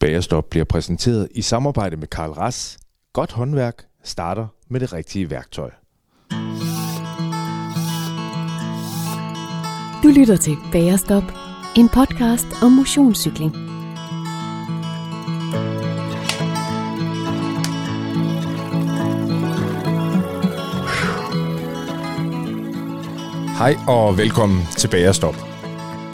Bagerstop bliver præsenteret i samarbejde med Karl Ras. Godt håndværk starter med det rigtige værktøj. Du lytter til Bagerstop, en podcast om motionscykling. Hej og velkommen til Bagerstop.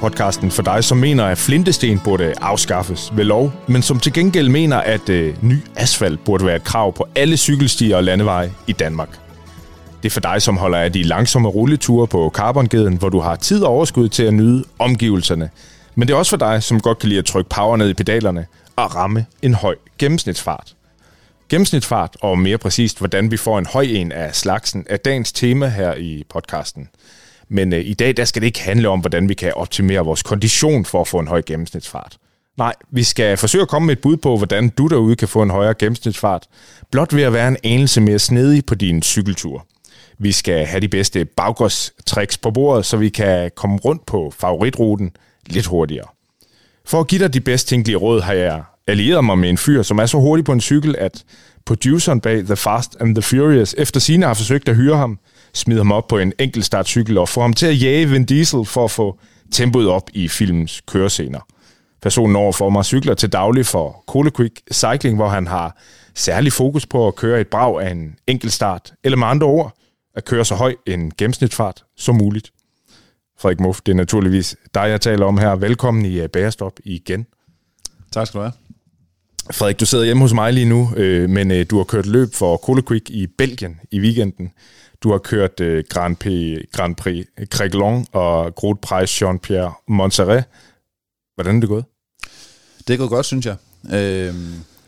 Podcasten for dig, som mener, at flintesten burde afskaffes ved lov, men som til gengæld mener, at øh, ny asfalt burde være et krav på alle cykelstier og landeveje i Danmark. Det er for dig, som holder af de langsomme rulleture på carbongeden, hvor du har tid og overskud til at nyde omgivelserne. Men det er også for dig, som godt kan lide at trykke power ned i pedalerne og ramme en høj gennemsnitsfart. Gennemsnitsfart, og mere præcist, hvordan vi får en høj en af slagsen, er dagens tema her i podcasten. Men øh, i dag der skal det ikke handle om, hvordan vi kan optimere vores kondition for at få en høj gennemsnitsfart. Nej, vi skal forsøge at komme med et bud på, hvordan du derude kan få en højere gennemsnitsfart, blot ved at være en anelse mere snedig på din cykeltur. Vi skal have de bedste baggårdstricks på bordet, så vi kan komme rundt på favoritruten lidt hurtigere. For at give dig de bedst tænkelige råd, har jeg allieret mig med en fyr, som er så hurtig på en cykel, at produceren bag The Fast and the Furious efter sine har forsøgt at hyre ham, smide ham op på en enkelt startcykel og få ham til at jage Vin Diesel for at få tempoet op i filmens kørescener. Personen overfor mig cykler til daglig for Cola Quick Cycling, hvor han har særlig fokus på at køre et brag af en enkelt start, eller med andre ord, at køre så høj en gennemsnitsfart som muligt. Frederik Muff, det er naturligvis dig, jeg taler om her. Velkommen i uh, Bærestop igen. Tak skal du have. Frederik, du sidder hjemme hos mig lige nu, øh, men øh, du har kørt løb for Cola Quick i Belgien i weekenden. Du har kørt øh, Grand Prix, Grand Prix Creglon og Grand Prix Jean-Pierre Montserrat. Hvordan er det gået? Det er gået godt, synes jeg. Øh,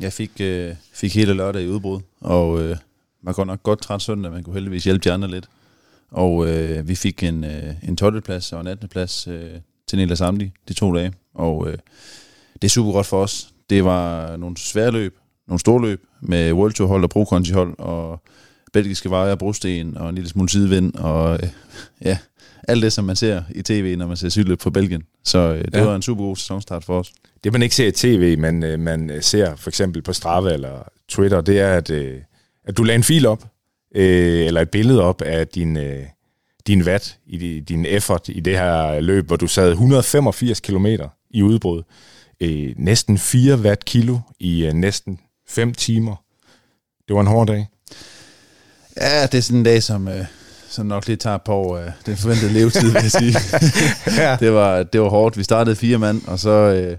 jeg fik, øh, fik hele lørdag i udbrud, og øh, man går nok godt træt søndag, man kunne heldigvis hjælpe de andre lidt. Og øh, vi fik en, øh, en 12. plads og en 18. plads øh, til Nela Samdi de to dage, og øh, det er super godt for os. Det var nogle svære løb, nogle store løb med World Tour hold og Pro Conti hold, og belgiske veje og brosten og en lille smule sidevind, og øh, ja, alt det, som man ser i tv, når man ser cykelløb på Belgien. Så øh, det ja. var en super god sæsonstart for os. Det, man ikke ser i tv, men øh, man ser for eksempel på Strava eller Twitter, det er, at, øh, at du lagde en fil op, øh, eller et billede op af din, øh, din watt, i din effort i det her løb, hvor du sad 185 km i udbrud. Øh, næsten 4 watt kilo i øh, næsten 5 timer. Det var en hård dag. Ja, det er sådan en dag, som, øh, som nok lige tager på øh, den forventede levetid, vil jeg sige. ja. det, var, det var hårdt. Vi startede fire mand, og så, øh,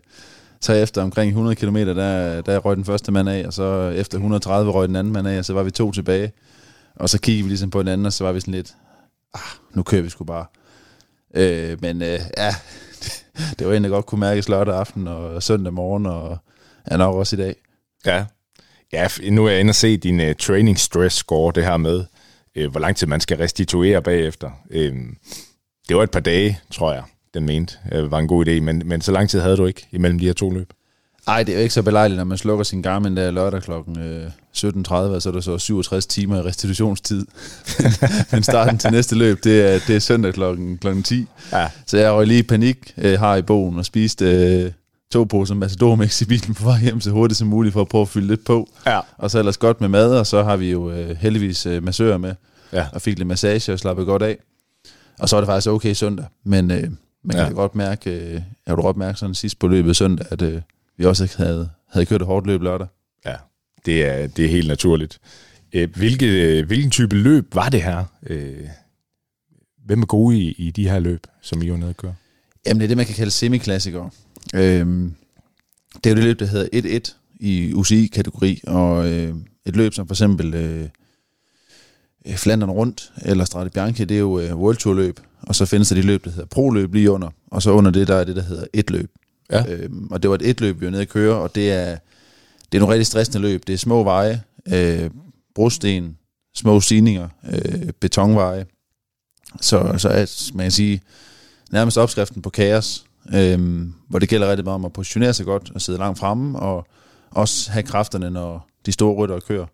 så efter omkring 100 km, der, der røg den første mand af, og så efter 130 røg den anden mand af, og så var vi to tilbage. Og så kiggede vi ligesom på den anden, og så var vi sådan lidt, ah, nu kører vi sgu bare. Øh, men øh, ja, det, det var egentlig godt kunne mærke lørdag aften og søndag morgen, og ja, nok også i dag. Ja, Ja, nu er jeg inde og se din uh, training stress score, det her med, uh, hvor lang tid man skal restituere bagefter. Uh, det var et par dage, tror jeg, den mente, uh, var en god idé, men, men så lang tid havde du ikke imellem de her to løb? Nej, det er jo ikke så belejligt, når man slukker sin Garmin der lørdag klokken øh, 17.30, så er der så 67 timer i restitutionstid. Men starten til næste løb, det er, det er søndag klokken, klokken 10. Ja. Så jeg røg lige i panik øh, her i bogen og spiste øh, to poser Matador i bilen på vej hjem så hurtigt som muligt for at prøve at fylde lidt på. Ja. Og så ellers godt med mad, og så har vi jo øh, heldigvis øh, massører med, ja. og fik lidt massage og slappede godt af. Og så er det faktisk okay søndag, men øh, man kan ja. godt mærke, øh, jeg har godt mærke sådan sidst på løbet søndag, at øh, vi også havde, havde kørt et hårdt løb lørdag. Ja, det er, det er helt naturligt. Øh, hvilke, øh, hvilken type løb var det her? Øh, hvem er gode i, i de her løb, som I var nede at køre? Jamen det er det, man kan kalde semiklassikere. Øhm, det er jo det løb, der hedder 1-1 i UCI-kategori, og øh, et løb som for eksempel øh, Flandern Rundt eller Strade Bianchi, det er jo øh, World Tour løb, og så findes der de løb, der hedder Pro-løb lige under, og så under det, der er det, der hedder et løb. Ja. Øhm, og det var et et løb, vi var nede at køre, og det er, det er nogle rigtig stressende løb. Det er små veje, øh, brosten, små stigninger, øh, betonveje. Så, så er, man kan sige, nærmest opskriften på kaos, øh, hvor det gælder rigtig meget om at positionere sig godt og sidde langt fremme, og også have kræfterne, når de store rytter kører.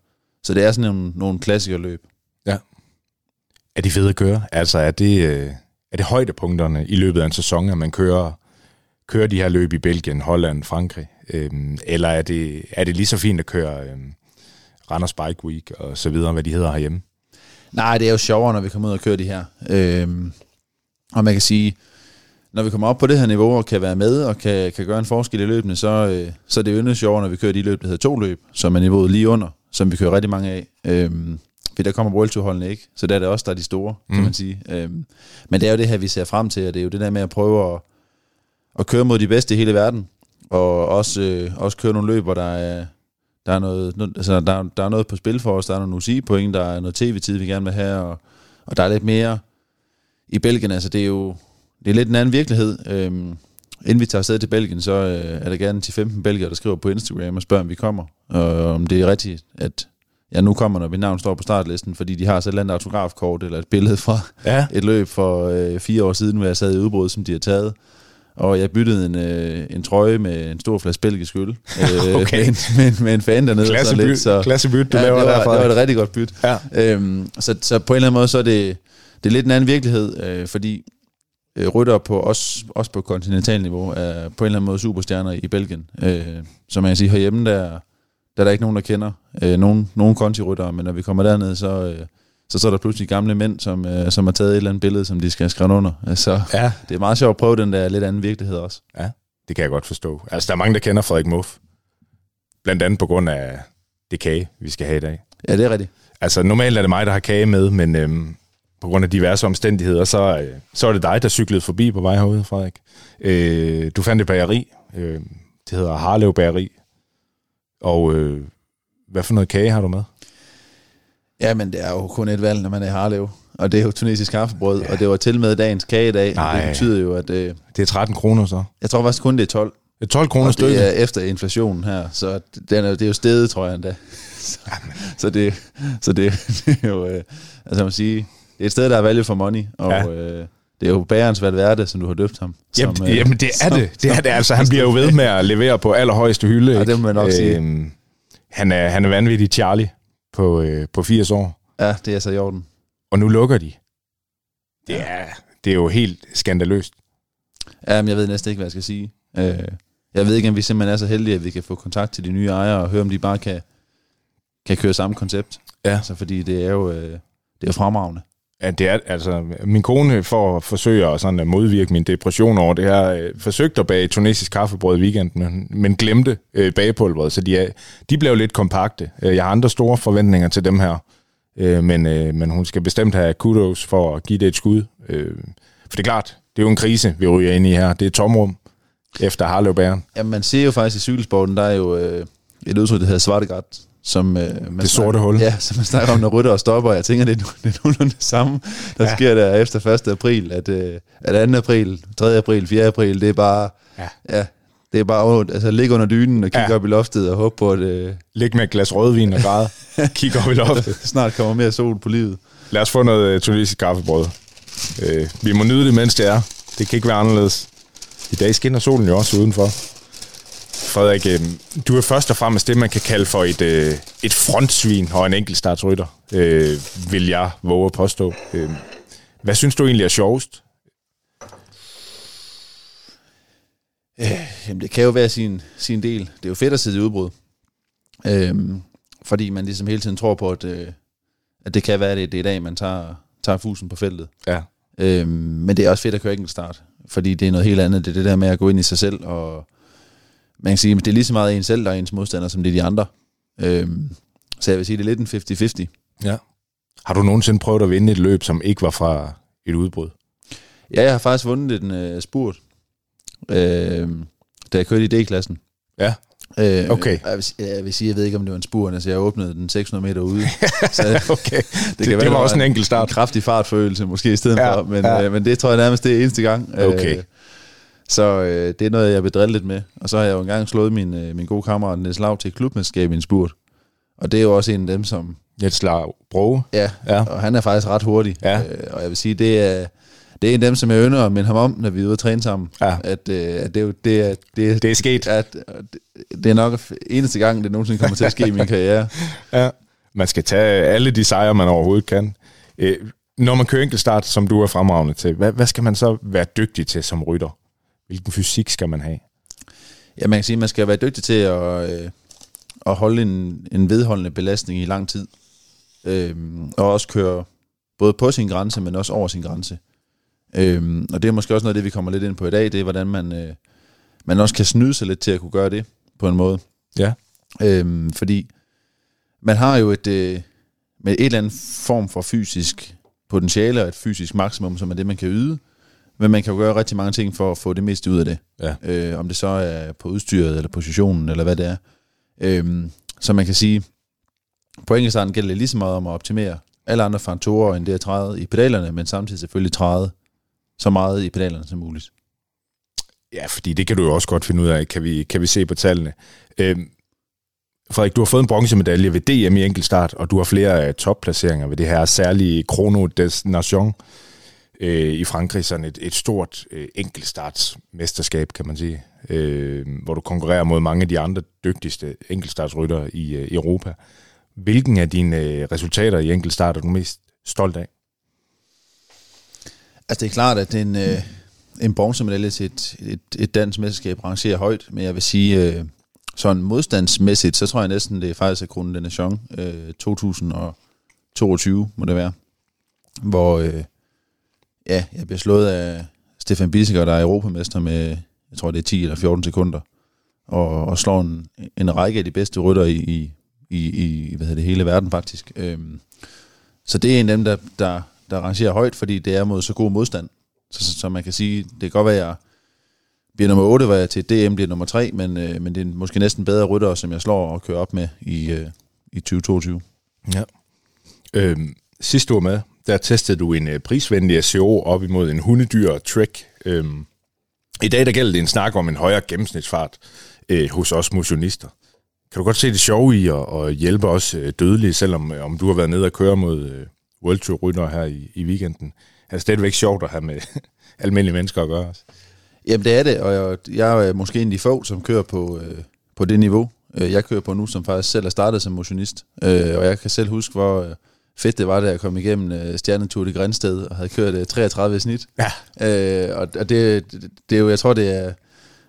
Så det er sådan nogle, nogle klassikerløb. Ja. Er de fede at køre? Altså er det, øh, er det højdepunkterne i løbet af en sæson, at man kører, kører de her løb i Belgien, Holland, Frankrig? Øhm, eller er det, er det lige så fint at køre øhm, Randers Bike Week og så videre, hvad de hedder herhjemme? Nej, det er jo sjovere, når vi kommer ud og kører de her. Øhm, og man kan sige, når vi kommer op på det her niveau og kan være med og kan, kan gøre en forskel i løbene, så, øh, så er det jo endnu sjovere, når vi kører de løb, der hedder to løb, som er niveauet lige under, som vi kører rigtig mange af. Øhm, for der kommer World Tour-holdene ikke, så der er det også, der er de store, kan mm. man sige. Øhm, men det er jo det her, vi ser frem til, og det er jo det der med at prøve at, at køre mod de bedste i hele verden, og også, øh, også køre nogle løb, hvor der er, der er noget, no, altså der, der er noget på spil for os, der er nogle UCI-point, der er noget tv-tid, vi gerne vil have, og, og der er lidt mere i Belgien, altså det er jo det er lidt en anden virkelighed. Øhm, inden vi tager afsted til Belgien, så øh, er der gerne 10-15 belgier, der skriver på Instagram og spørger, om vi kommer. Og om det er rigtigt, at jeg nu kommer, når mit navn står på startlisten, fordi de har så et eller andet autografkort eller et billede fra ja. et løb for øh, fire år siden, hvor jeg sad i udbrud, som de har taget. Og jeg byttede en, øh, en trøje med en stor flaske belgisk øl. Øh, okay. med, en, med, med en fan dernede. Klasse så lidt, så, klasse byt, du ja, laver det var, derfra. Det var et rigtig godt byt. Ja. Øhm, så, så på en eller anden måde, så er det, det er lidt en anden virkelighed, øh, fordi øh, rytter på også, også på kontinentalniveau er på en eller anden måde superstjerner i Belgien. Øh, så man kan sige, herhjemme der, der er der ikke nogen, der kender øh, nogen, nogen konti-ryttere, men når vi kommer derned, så, øh, så, så er der pludselig gamle mænd, som, øh, som har taget et eller andet billede, som de skal skrevet under. Så Ja, det er meget sjovt at prøve den der lidt anden virkelighed også. ja, det kan jeg godt forstå. Altså, der er mange, der kender Frederik Muff. Blandt andet på grund af det kage, vi skal have i dag. Ja, det er rigtigt. Altså, normalt er det mig, der har kage med, men øhm, på grund af diverse omstændigheder, så, øh, så er det dig, der cyklede forbi på vej herude, Frederik. Øh, du fandt et bageri. Øh, det hedder Harlev Bageri. Og øh, hvad for noget kage har du med? Ja, men det er jo kun et valg, når man er i Harlev. Og det er jo tunesisk kaffebrød, ja. og det var til med dagens kage i dag. Nej. Det betyder jo, at øh, Det er 13 kroner så. jeg tror faktisk kun, det er 12. Det er 12 kroner stykket. det er efter inflationen her, så den er, det er jo stedet, tror jeg endda. Så, så, det, så det, det er jo, øh, altså man sige, det er et sted, der er value for money, og Ja. øh, det er jo bærens Valverde, som du har døbt ham. Jamen, som, øh, jamen det er som- det. Det er det. Altså, han bliver jo ved med at levere på allerhøjeste hylde. Ja, det må man nok sige. Øhm, han, er, han er vanvittig Charlie på, øh, på 80 år. Ja, det er så i orden. Og nu lukker de. Det er, det er jo helt skandaløst. Ja, men jeg ved næsten ikke, hvad jeg skal sige. Øh, jeg ved ikke, om vi simpelthen er så heldige, at vi kan få kontakt til de nye ejere og høre, om de bare kan, kan køre samme koncept. Ja. Altså, fordi det er jo øh, det er jo fremragende. Ja, det er, altså, min kone for at forsøge at, sådan, at modvirke min depression over det her, øh, forsøgte at bage tunesisk kaffebrød i weekenden, men, men glemte øh, bagepulveret, så de, er, de blev lidt kompakte. Øh, jeg har andre store forventninger til dem her, øh, men, øh, men hun skal bestemt have kudos for at give det et skud. Øh, for det er klart, det er jo en krise, vi ryger ind i her. Det er et tomrum efter Harlev Bæren. Ja, man ser jo faktisk i cykelsporten, der er jo øh, et udtryk, der hedder svartegræt, som... Øh, man Det sorte hul. Ja, som man snakker om, når rytter og stopper. Jeg tænker, det er, det er det samme, der Ja. sker der efter 1. april, at, øh, at 2. april, 3. april, 4. april, det er bare... Ja. ja det er bare altså, ligge under dynen og kigge Ja. op i loftet og håbe på, at øh, Læg med et glas rødvin og græde. Kig op i loftet. snart kommer mere sol på livet. Lad os få noget øh, tunesisk kaffebrød. Øh, vi må nyde det, mens det er. Det kan ikke være anderledes. I dag skinner solen jo også udenfor. Frederik, øh, du er først og fremmest det, man kan kalde for et, øh, et frontsvin og en enkeltstartsrytter, øh, vil jeg våge at påstå. Øh, hvad synes du egentlig er sjovest? Jamen, det kan jo være sin, sin del. Det er jo fedt at sidde i udbrud. Øhm, fordi man ligesom hele tiden tror på, at, øh, at det kan være, det, det er i dag, man tager, tager fusen på feltet. Ja. Øhm, men det er også fedt at køre enkelt start, fordi det er noget helt andet. Det er det der med at gå ind i sig selv, og man kan sige, at det er lige så meget en selv, der er ens modstander, som det er de andre. Øhm, så jeg vil sige, det er lidt en 50-50. ja. Har du nogensinde prøvet at vinde et løb, som ikke var fra et udbrud? Ja, jeg har faktisk vundet en øh, spurt, øh, da jeg kørte i D-klassen. Ja. Øh, Okay. Jeg vil, jeg vil sige, jeg ved ikke, om det var en spurt. Altså, jeg åbnede den 600 meter ude. så Okay, det, det, kan det være, var også en enkelt start. en kraftig fartfølelse måske i stedet Ja, for. Men, ja. øh, men det tror jeg nærmest, det er eneste gang. Okay. Øh, så øh, det er noget, jeg vil drille lidt med. Og så har jeg jo engang slået min, øh, min gode kammerat Niels Lav til et klubmesterskab i en spurt. Og det er jo også en af dem, som... Et slag broge. Ja, Ja. og han er faktisk ret hurtig. Ja. Øh, og jeg vil sige, det er, det er en af dem, som jeg ønsker at minde ham om, når vi er ude at træne sammen. Ja. At, øh, at det, er det, er, det, er, Det er sket. at, det, det er nok eneste gang, det nogensinde kommer til at ske i min karriere. Ja. Man skal tage alle de sejre, man overhovedet kan. Øh, når man kører enkeltstart, som du er fremragende til, hvad, hvad skal man så være dygtig til som rytter? Hvilken fysik skal man have? Ja, man kan sige, at man skal være dygtig til at, øh, at holde en, en vedholdende belastning i lang tid. Øhm, og også køre både på sin grænse, men også over sin grænse. Øhm, og det er måske også noget af det, vi kommer lidt ind på i dag, det er, hvordan man, øh, man også kan snyde sig lidt til at kunne gøre det på en måde. Ja. Øhm, fordi man har jo et, øh, med et eller andet form for fysisk potentiale og et fysisk maksimum, som er det, man kan yde. Men man kan jo gøre rigtig mange ting for at få det meste ud af det. Ja. Øh, om det så er på udstyret, eller positionen, eller hvad det er. Øhm, så man kan sige, på enkeltstarten gælder det lige så meget om at optimere alle andre faktorer, end det at træde i pedalerne, men samtidig selvfølgelig træde så meget i pedalerne som muligt. Ja, fordi det kan du jo også godt finde ud af, kan vi, kan vi se på tallene. Øhm, Frederik, du har fået en bronzemedalje ved DM i enkeltstart, og du har flere øh, topplaceringer ved det her særlige Chrono des Nations øh, i Frankrig, sådan et, et stort øh, enkeltstartsmesterskab, kan man sige, øh, hvor du konkurrerer mod mange af de andre dygtigste enkeltstartsryttere i øh, Europa. Hvilken af dine øh, resultater i enkeltstart er du mest stolt af? Altså det er klart, at en, øh, en bronzemedalje til et, et, et dansk mesterskab rangerer højt, men jeg vil sige, øh, sådan modstandsmæssigt, så tror jeg næsten, det er faktisk er Kronen de Nation øh, 2022, må det være, hvor øh, ja, jeg bliver slået af Stefan Bissiger, der er europamester med, jeg tror det er 10 eller 14 sekunder, og, og slår en, en række af de bedste rytter i, i, i, hvad hedder det, hele verden faktisk. Øhm, så det er en af dem, der, der, der rangerer højt, fordi det er mod så god modstand. Så, så, så man kan sige, det kan godt være, at jeg bliver nummer 8, var jeg til DM bliver nummer 3, men, øh, men det er måske næsten bedre rytter, som jeg slår og kører op med i, øh, i 2022. Ja. Øhm, sidste år med, der testede du en øh, prisvenlig SEO op imod en hundedyr Trek. Øhm, I dag der gælder det en snak om en højere gennemsnitsfart øh, hos os motionister. Kan du godt se det sjove i at, at hjælpe os øh, dødelige, selvom øh, om du har været nede og køre mod øh, World Tour rytter her i, i weekenden? Er det stadigvæk sjovt at have med almindelige mennesker at gøre også? Jamen det er det, og jeg, jeg er måske en af de få, som kører på, øh, på det niveau, øh, jeg kører på nu, som faktisk selv er startet som motionist. Øh, og jeg kan selv huske, hvor øh, fedt det var, da jeg kom igennem øh, Stjernetur i Grænsted og havde kørt øh, 33 snit. Ja. Øh, og og det, det, det er jo, jeg tror, det er,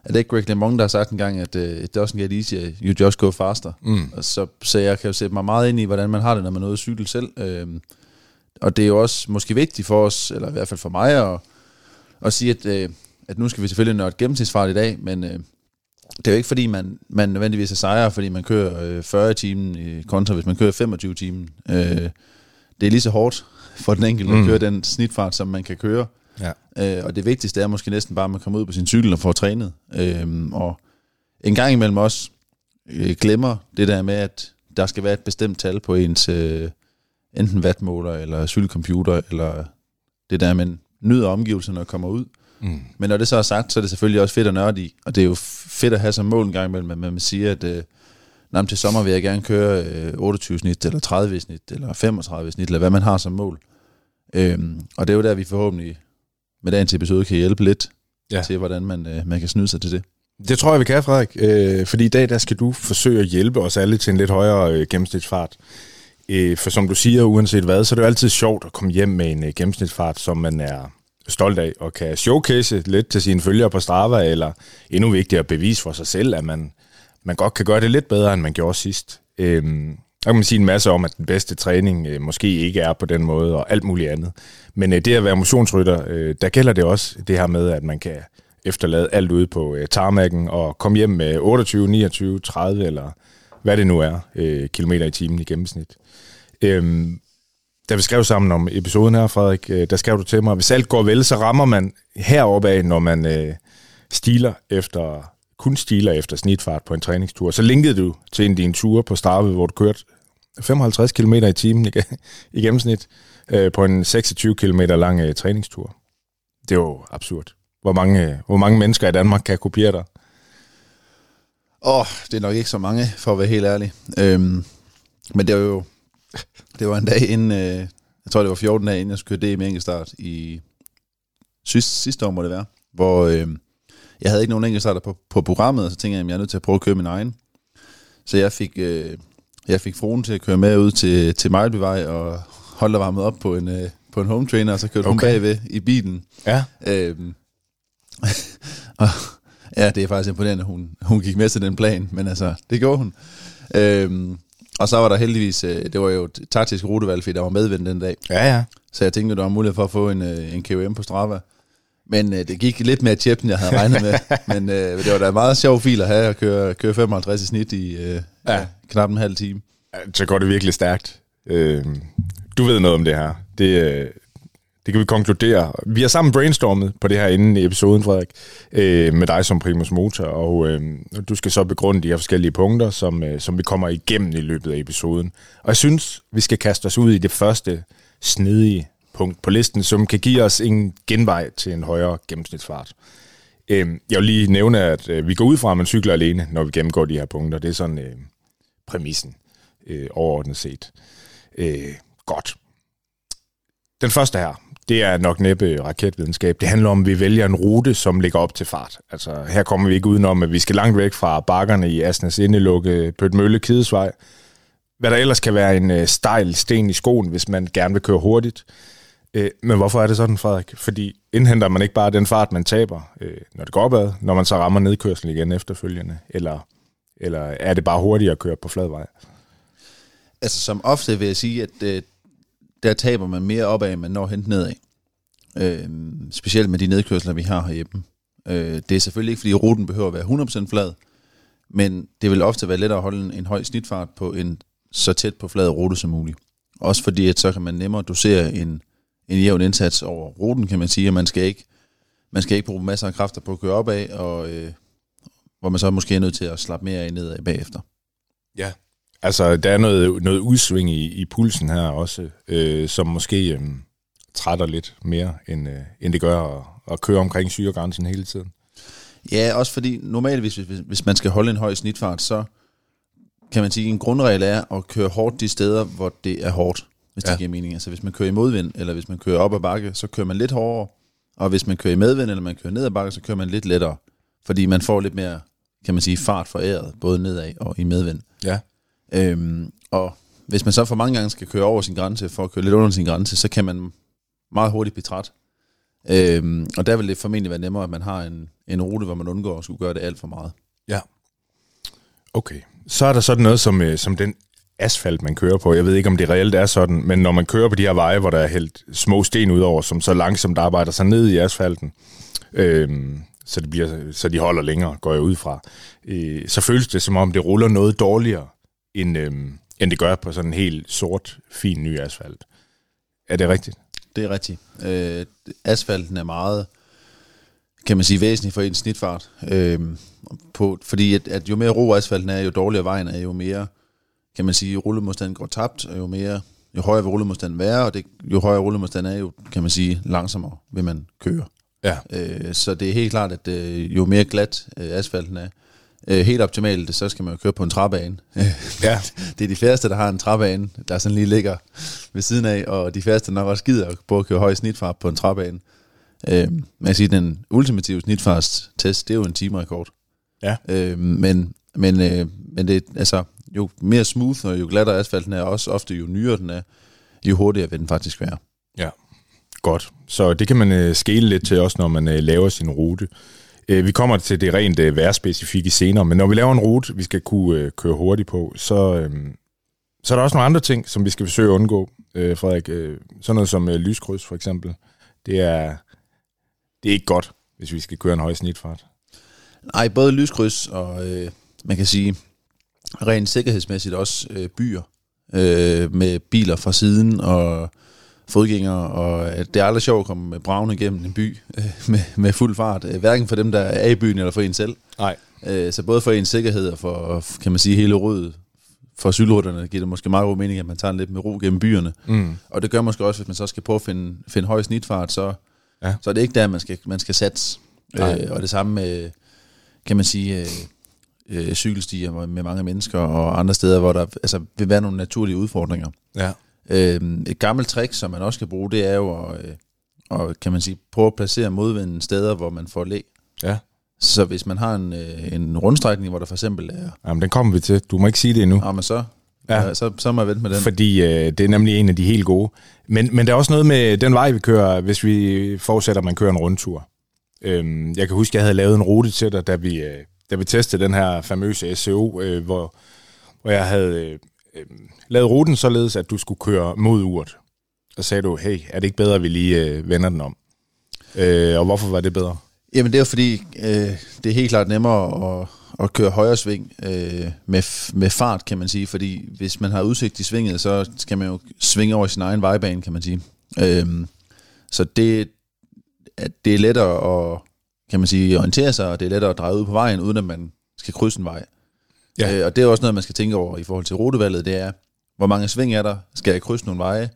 er det ikke Greg LeMond, der har sagt en gang, at uh, it doesn't get easier, you just go faster. Mm. Og så, så jeg kan jo sætte mig meget ind i, hvordan man har det, når man er ude at cykle selv. Øhm, og det er jo også måske vigtigt for os, eller i hvert fald for mig, at, at sige, at, øh, at nu skal vi selvfølgelig nørde gennemsnitsfart i dag, men øh, det er jo ikke fordi, man, man nødvendigvis er sejrer, fordi man kører øh, 40 timen i kontra, hvis man kører 25 timen. Øh, det er lige så hårdt for den enkelte mm. at køre den snitfart, som man kan køre. Ja. Øh, og det vigtigste er måske næsten bare, at man kommer ud på sin cykel og får trænet. Øh, og en gang imellem også øh, glemmer det der med, at der skal være et bestemt tal på ens øh, enten wattmåler eller cykelcomputer, eller det der, man nyder omgivelserne og kommer ud. Mm. Men når det så er sagt, så er det selvfølgelig også fedt at nørde i, og det er jo fedt at have som mål en gang imellem, at man siger, at øh, men til sommer vil jeg gerne køre øh, 28 snit, eller 30 snit, eller 35 snit, eller hvad man har som mål. Øhm, og det er jo der, vi forhåbentlig med dagens episode kan hjælpe lidt Ja. ja. til, hvordan man, øh, man kan snyde sig til det. Det tror jeg, vi kan, Frederik. Øh, fordi i dag, der skal du forsøge at hjælpe os alle til en lidt højere øh, gennemsnitsfart. Øh, for som du siger, uanset hvad, så er det jo altid sjovt at komme hjem med en øh, gennemsnitsfart, som man er stolt af, og kan showcase lidt til sine følgere på Strava, eller endnu vigtigere bevise for sig selv, at man, man godt kan gøre det lidt bedre, end man gjorde sidst. Øhm, der kan man sige en masse om, at den bedste træning øh, måske ikke er på den måde, og alt muligt andet. Men øh, det at være motionsrytter, øh, der gælder det også det her med, at man kan efterlade alt ude på øh, tarmakken og komme hjem med 28, 29, 30 eller hvad det nu er, øh, kilometer i timen i gennemsnit. Øhm, da vi skrev sammen om episoden her, Frederik, øh, der skrev du til mig, at hvis alt går vel, så rammer man heroppe af, når man øh, stiler efter, kun stiler efter snitfart på en træningstur. Så linkede du til en af dine ture på Strave, hvor du kørte 55 km i timen i, gennemsnit øh, på en 26 km lang øh, træningstur. Det er jo absurd. Hvor mange, øh, hvor mange mennesker i Danmark kan kopiere dig? Åh, oh, det er nok ikke så mange, for at være helt ærlig. Øhm, men det var jo det var en dag inden, øh, jeg tror det var 14 dage inden jeg skulle køre DM enkeltstart i sidste, sidste år må det være, hvor øh, jeg havde ikke nogen enkeltstarter på, på programmet, og så tænkte jeg, at jeg er nødt til at prøve at køre min egen. Så jeg fik, øh, jeg fik fruen til at køre med ud til, til Mejlbyvej og holde og varmet op på en, øh, på en home trainer, og så kørte okay. hun bagved i bilen. Ja. Øhm, og Ja, det er faktisk imponerende, at hun, hun gik med til den plan, men altså, det gjorde hun. Øhm, og så var der heldigvis, øh, det var jo et taktisk rutevalg, fordi der var medvind den dag. Ja, ja. Så jeg tænkte, der var mulighed for at få en, øh, en KOM på Strava. Men øh, det gik lidt mere tjept, end jeg havde regnet med. Men øh, det var da en meget sjov fil at have at køre, køre 55 i snit i øh, ja. Ja. knap en halv time. Så går det virkelig stærkt. Øh, du ved noget om det her. Det, øh, det kan vi konkludere. Vi har sammen brainstormet på det her inden i episoden, Frederik, øh, med dig som primus motor, og øh, du skal så begrunde de her forskellige punkter, som, øh, som vi kommer igennem i løbet af episoden. Og jeg synes, vi skal kaste os ud i det første snedige punkt på listen, som kan give os en genvej til en højere gennemsnitsfart. Øhm, jeg vil lige nævne, at øh, vi går ud fra, at man cykler alene, når vi gennemgår de her punkter. Det er sådan øh, præmissen øh, overordnet set. Øh, godt. Den første her, det er nok næppe raketvidenskab. Det handler om, at vi vælger en rute, som ligger op til fart. Altså, her kommer vi ikke udenom, at vi skal langt væk fra bakkerne i Asnes Indelukke, Pøtmølle, Kidesvej. Hvad der ellers kan være en øh, stejl sten i skoen, hvis man gerne vil køre hurtigt. Øh, men hvorfor er det sådan, Frederik? Fordi indhenter man ikke bare den fart, man taber, øh, når det går opad, når man så rammer nedkørslen igen efterfølgende? Eller, eller er det bare hurtigere at køre på flad vej? Altså som ofte vil jeg sige, at øh, der taber man mere opad, end man når hen nedad. Øh, specielt med de nedkørsler, vi har herhjemme. Øh, det er selvfølgelig ikke, fordi ruten behøver at være 100% flad, men det vil ofte være lettere at holde en, en høj snitfart på en så tæt på flad rute som muligt. Også fordi, at så kan man nemmere dosere en, en jævn indsats over ruten, kan man sige, og man skal ikke, man skal ikke bruge masser af kræfter på at køre opad, og øh, hvor man så måske er nødt til at slappe mere af nedad bagefter. Ja. Altså, der er noget, noget udsving i, i pulsen her også, øh, som måske øh, trætter lidt mere, end, øh, end det gør at, at køre omkring syregrænsen hele tiden. Ja, også fordi normalt, hvis, hvis, hvis man skal holde en høj snitfart, så kan man sige, at en grundregel er at køre hårdt de steder, hvor det er hårdt, hvis ja. Det giver mening. Altså hvis man kører i modvind, eller hvis man kører op ad bakke, så kører man lidt hårdere. Og hvis man kører i medvind, eller man kører ned ad bakke, så kører man lidt lettere. Fordi man får lidt mere, kan man sige, fart for æret, både nedad og i medvind. Ja. Øhm, og hvis man så for mange gange skal køre over sin grænse, for at køre lidt under sin grænse, så kan man meget hurtigt blive træt. Øhm, og der vil det formentlig være nemmere, at man har en, en rute, hvor man undgår at skulle gøre det alt for meget. Ja. Okay. Så er der sådan noget som, øh, som den asfalt, man kører på. Jeg ved ikke, om det reelt er sådan, men når man kører på de her veje, hvor der er helt små sten ud over, som så langsomt arbejder sig ned i asfalten, øh, så, det bliver, så de holder længere, går jeg ud fra, øh, så føles det som om, det ruller noget dårligere, end, øh, end det gør på sådan en helt sort, fin ny asfalt. Er det rigtigt? Det er rigtigt. Øh, asfalten er meget, kan man sige, væsentlig for en snitfart. Øh, på, fordi at, at jo mere ro asfalten er, jo dårligere vejen er, jo mere, kan man sige, rullemodstanden går tabt, og jo mere, jo højere vil rullemodstanden være, og det, jo højere rullemodstanden er, jo, kan man sige, langsommere vil man køre. Ja. Øh, så det er helt klart, at øh, jo mere glat øh, asfalten er, øh, helt optimalt, så skal man jo køre på en træbane. Ja. det er de færreste, der har en træbane, der sådan lige ligger ved siden af, og de færreste nok også gider at at køre høj snitfart på en træbane. Øh, man siger, den ultimative snitfartstest, det er jo en timerekord. Ja. Øh, men, men, øh, men det, altså, jo mere smooth og jo glattere asfalten er, også ofte jo nyere den er, jo hurtigere vil den faktisk være. Ja, godt. Så det kan man øh, skele lidt til også, når man øh, laver sin rute. Øh, vi kommer til det rent øh, værspecifikke senere, men når vi laver en rute, vi skal kunne øh, køre hurtigt på, så, øh, så er der også nogle andre ting, som vi skal forsøge at undgå, øh, Frederik. Øh, sådan noget som øh, lyskryds for eksempel. Det er, det er ikke godt, hvis vi skal køre en høj snitfart. Nej, både lyskryds og, øh, man kan sige, rent sikkerhedsmæssigt også øh, byer øh, med biler fra siden og fodgængere, og at det er aldrig sjovt at komme med bravne igennem en by øh, med, med fuld fart, øh, hverken for dem, der er i byen eller for en selv. Nej. Øh, så både for ens sikkerhed og for, kan man sige, hele rødet for cykelrytterne giver det måske meget god mening, at man tager lidt med ro gennem byerne. Mm. Og det gør måske også, hvis man så skal prøve at finde, finde høj snitfart, så, Ja. ja. så er det ikke der, man skal, man skal satse. Nej. Øh, og det samme med, kan man sige, øh, øh, cykelstier med mange mennesker og andre steder, hvor der altså, vil være nogle naturlige udfordringer. Ja. Øh, et gammelt trick, som man også kan bruge, det er jo at, øh, og, kan man sige, prøve at placere modvinden steder, hvor man får læ. Ja. Så hvis man har en, øh, en rundstrækning, hvor der for eksempel er, Jamen, den kommer vi til. Du må ikke sige det endnu. ah, men så, Ja. ja. så, så må jeg vente med den. Fordi øh, det er nemlig en af de helt gode. Men, men der er også noget med den vej, vi kører, hvis vi forudsætter, at man kører en rundtur. Øhm, jeg kan huske, jeg havde lavet en rute til dig, da vi, øh, da vi testede den her famøse SEO, øh, hvor, hvor jeg havde øh, øh, lavet ruten således, at du skulle køre mod urt. Og sagde du, hey, er det ikke bedre, at vi lige øh, vender den om? Øh, og hvorfor var det bedre? Jamen det er fordi, øh, det er helt klart nemmere at, at køre højre sving øh, med, med fart, kan man sige. Fordi hvis man har udsigt i svinget, så skal man jo svinge over sin egen vejbane, kan man sige. Øh, så det, at det er lettere at kan man sige, orientere sig, og det er lettere at dreje ud på vejen, uden at man skal krydse en vej. Ja. Øh, og det er også noget, man skal tænke over i forhold til rutevalget, det er, hvor mange sving er der? Skal jeg krydse nogle veje?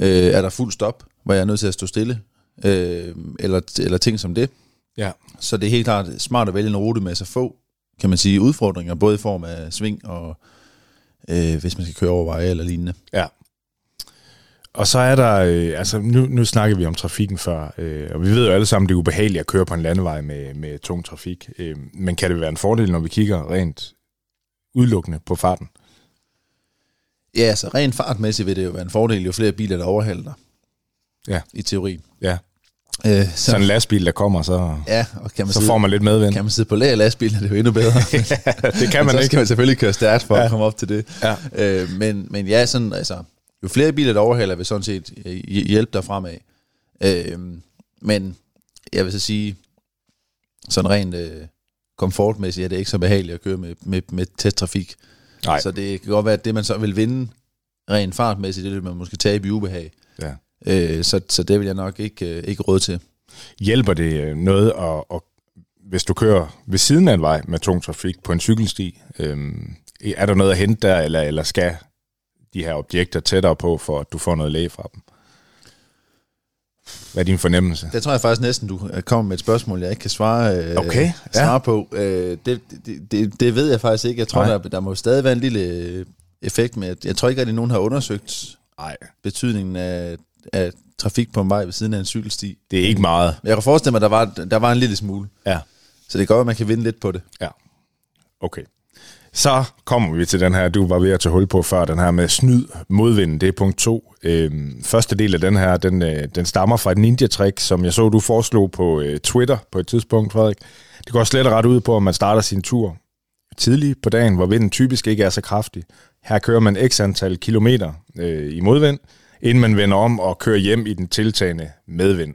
Øh, er der fuld stop, hvor jeg er nødt til at stå stille? Øh, eller, eller ting som det. Ja. Så det er helt klart smart at vælge en rute med så få, kan man sige, udfordringer, både i form af sving og øh, hvis man skal køre over veje eller lignende. Ja. Og så er der, øh, altså nu, nu snakker vi om trafikken før, øh, og vi ved jo alle sammen, det er ubehageligt at køre på en landevej med, med tung trafik. Øh, men kan det være en fordel, når vi kigger rent udelukkende på farten? Ja, altså rent fartmæssigt vil det jo være en fordel, jo flere biler, der overhaler dig. Ja. I teorien. Ja. Øh, Så, så en lastbil, der kommer, så, ja, og kan man så sidde, får man lidt medvind. kan man sidde på læger lastbil, er det jo endnu bedre. det kan man så ikke. skal man selvfølgelig køre stærkt for ja. Ja. at komme op til det. Ja. Øh, men, men ja, sådan, altså, jo flere biler, der overhaler, vil sådan set øh, hjælpe dig fremad. Øh, men jeg vil så sige, sådan rent øh, komfortmæssigt er det ikke så behageligt at køre med, med, med tæt trafik. Nej. Så det kan godt være, at det man så vil vinde rent fartmæssigt, det vil man måske tabe i ubehag. Ja. Øh, så, så det vil jeg nok ikke, øh, ikke råd til. Hjælper det øh, noget, at, at, hvis du kører ved siden af en vej med tung trafik på en cykelsti, øhm, er der noget at hente der, eller, eller skal de her objekter tættere på, for at du får noget læge fra dem? Hvad er din fornemmelse? Det tror jeg faktisk næsten, du kommer med et spørgsmål, jeg ikke kan svare, øh, Okay, ja. svare på. Øh, det, det, det, det ved jeg faktisk ikke. Jeg tror, Nej. der, der må stadig være en lille øh, effekt med, at jeg tror ikke, at nogen har undersøgt Nej, betydningen af, af trafik på en vej ved siden af en cykelsti. det er ikke meget. Men Jeg kan forestille mig, at der var, der var en lille smule. Ja. Så det gør, at man kan vinde lidt på det. Ja. Okay. Så kommer vi til den her, du var ved at tage hul på før, den her med snyd modvind, det er punkt to. Øhm, første del af den her, den, øh, den stammer fra et ninja-trick, som jeg så, du foreslog på øh, Twitter på et tidspunkt, Frederik. Det går slet og ret ud på, at man starter sin tur tidligt på dagen, hvor vinden typisk ikke er så kraftig. Her kører man x antal kilometer øh, i modvind, inden man vender om og kører hjem i den tiltagende medvind.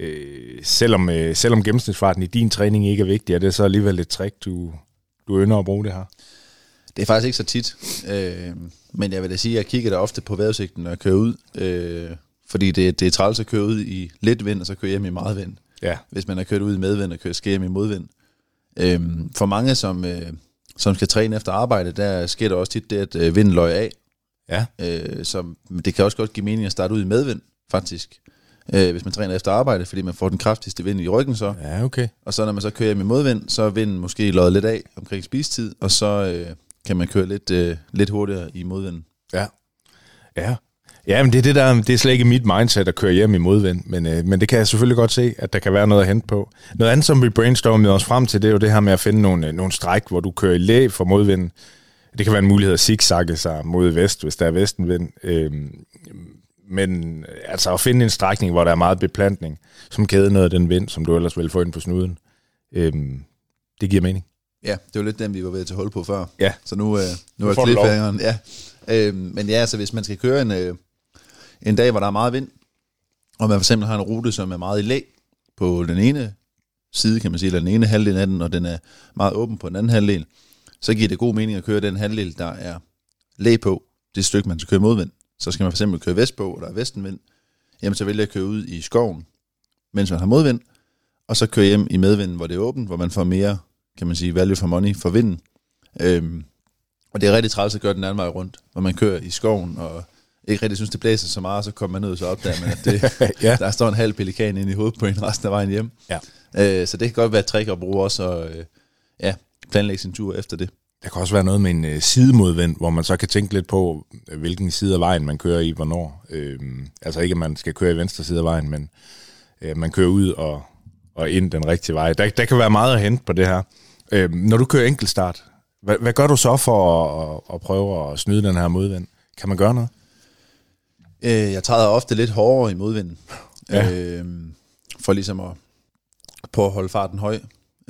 Øh, selvom, øh, selvom gennemsnitsfarten i din træning ikke er vigtig, er det så alligevel et trick, du, du ynder at bruge det her? Det er faktisk ikke så tit. Øh, men jeg vil da sige, at jeg kigger da ofte på vejrudsigten, når jeg kører ud. Øh, fordi det, det er træls at køre ud i lidt vind, og så køre hjem i meget vind. Ja. hvis man har kørt ud i medvind og kørt skal hjem i modvind. Øhm, for mange, som, øh, som skal træne efter arbejde, der sker der også tit det, at øh, vinden løjer af. Ja. Øh, så det kan også godt give mening at starte ud i medvind, faktisk. Øh, hvis man træner efter arbejde, fordi man får den kraftigste vind i ryggen så. Ja, okay. Og så når man så kører hjem i modvind, så er vinden måske løjet lidt af omkring spistid, og så øh, kan man køre lidt, øh, lidt hurtigere i modvind. Ja. Ja. Ja, men det er, det, der, det er slet ikke mit mindset at køre hjem i modvind, men, øh, men det kan jeg selvfølgelig godt se, at der kan være noget at hente på. Noget andet, som vi brainstormede os frem til, det er jo det her med at finde nogle, øh, nogle stræk, hvor du kører i læ for modvind. Det kan være en mulighed at zigzagge sig mod vest, hvis der er vestenvind. Øhm, men øh, altså at finde en strækning, hvor der er meget beplantning, som kæder noget af den vind, som du ellers ville få ind på snuden, øhm, det giver mening. Ja, det var lidt den, vi var ved at tage hul på før. Ja. Så nu, øh, nu Nu er cliffhangeren. Ja. Øh, men ja, så hvis man skal køre en, øh, en dag, hvor der er meget vind, og man for eksempel har en rute, som er meget i læ på den ene side, kan man sige, eller den ene halvdel af den, og den er meget åben på den anden halvdel, så giver det god mening at køre den halvdel, der er læ på, det stykke, man skal køre modvind. Så skal man for eksempel køre vestpå, og der er vestenvind, jamen så vælger jeg at køre ud i skoven, mens man har modvind, og så køre hjem i medvind, hvor det er åbent, hvor man får mere, kan man sige, value for money for vinden. Øhm, og det er rigtig træls at gøre den anden vej rundt, hvor man kører i skoven, og ikke rigtig synes, det blæser så meget, så kommer man ud og så opdager man, at det, Ja. der står en halv pelikan inde i hovedet på en resten af vejen hjem. Ja. Øh, så det kan godt være et trick at bruge også, og øh, ja, planlægge sin tur efter det. Der kan også være noget med en øh, sidemodvind, hvor man så kan tænke lidt på, øh, hvilken side af vejen man kører i, hvornår. Øhm, altså ikke, at man skal køre i venstre side af vejen, men øh, man kører ud og, og ind den rigtige vej. Der, der kan være meget at hente på det her. Øhm, når du kører enkeltstart, hvad, hvad gør du så for at, at, at prøve at snyde den her modvind? Kan man gøre noget? Øh, jeg træder ofte lidt hårdere i modvinden, Ja. øh, for ligesom at, på at holde farten høj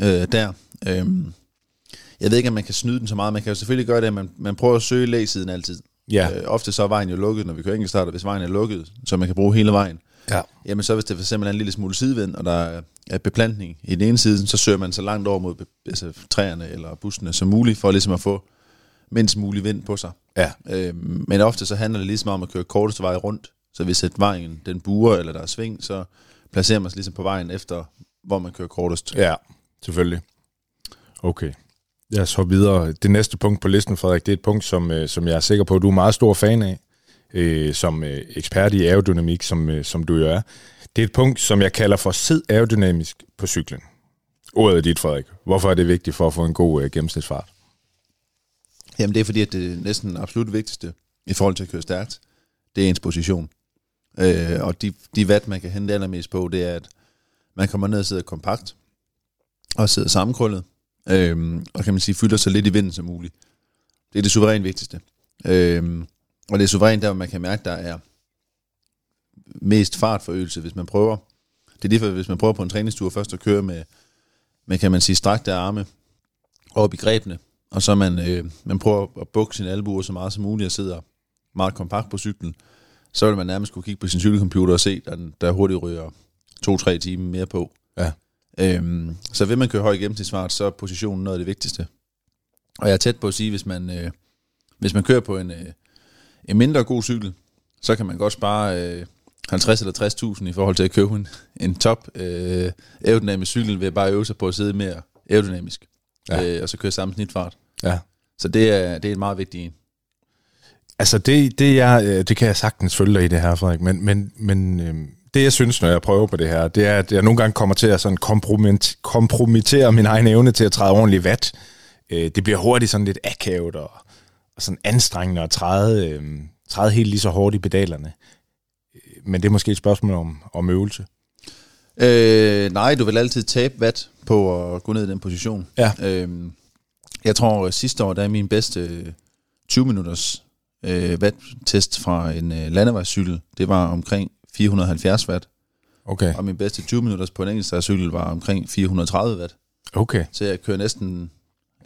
øh, der. Øhm, jeg ved ikke, om man kan snyde den så meget. Man kan jo selvfølgelig gøre det, at man, man prøver at søge lægesiden altid. Ja. Øh, ofte så er vejen jo lukket, når vi kører enkeltstarter, hvis vejen er lukket, så man kan bruge hele vejen. Ja. Jamen så hvis det for eksempel er en lille smule sidevind, og der er- beplantning i den ene side, så søger man så langt over mod altså, træerne eller bussene som muligt, for ligesom at få mindst mulig vind på sig. Ja. Øhm, men ofte så handler det ligesom om at køre korteste vej rundt. Så hvis et vejen den buer, eller der er sving, så placerer man sig ligesom på vejen efter, hvor man kører kortest. Ja, selvfølgelig. Okay. Lad os hoppe videre. Det næste punkt på listen, Frederik, det er et punkt, som, øh, som jeg er sikker på, at du er meget stor fan af, øh, som øh, ekspert i aerodynamik, som, øh, som du jo er. Det er et punkt, som jeg kalder for sid aerodynamisk på cyklen. Ordet er dit, Frederik. Hvorfor er det vigtigt for at få en god øh, gennemsnitsfart? Jamen det er fordi, at det er næsten absolut vigtigste i forhold til at køre stærkt, det er ens position. Øh, og de, de vat, man kan hente allermest på, det er, at man kommer ned og sidder kompakt, og sidder sammenkrøllet, øhm, og kan man sige, fylder så lidt i vinden som muligt. Det er det suverænt vigtigste. Øhm, og det er suverænt der, hvor man kan mærke, der er mest fartforøgelse, hvis man prøver. Det er derfor, hvis man prøver på en træningstur først at køre med, med kan man sige, strakte arme op i grebene, og så man, øh, man prøver at bukke sine albuer så meget som muligt og sidder meget kompakt på cyklen, så vil man nærmest kunne kigge på sin cykelcomputer og se, at den- der hurtigt ryger to-tre timer mere på. Ja. Øhm, så vil man køre høj gennemsnitsfart, så er positionen noget af det vigtigste. Og jeg er tæt på at sige, hvis man, øh, hvis man kører på en, øh, en mindre god cykel, så kan man godt spare øh, 50 eller 60.000 i forhold til at købe en, en top øh, aerodynamisk cykel, ved at bare øve sig på at sidde mere aerodynamisk. Ja. Øh, og så køre samme snitfart. Ja. Så det er, det er en meget vigtig en. Altså, det, det, jeg, øh, det kan jeg sagtens følge dig i det her, Frederik, men, men, men øhm, det, jeg synes, når jeg prøver på det her, det er, at jeg nogle gange kommer til at sådan kompromit, kompromittere min egen evne til at træde ordentligt vat. Øh, det bliver hurtigt sådan lidt akavet og, og sådan anstrengende at træde, øh, træde helt lige så hårdt i pedalerne. Øh, Men det er måske et spørgsmål om, om øvelse. Øh, nej, du vil altid tabe watt på at gå ned i den position. Ja. Øhm, jeg tror, sidste år, der er min bedste øh, 20 minutters øh, watt-test fra en øh, landevejscykel. Det var omkring 470 watt. Okay. Og min bedste 20 minutters på en enkeltstartcykel var omkring 430 watt. Okay. Så jeg kører næsten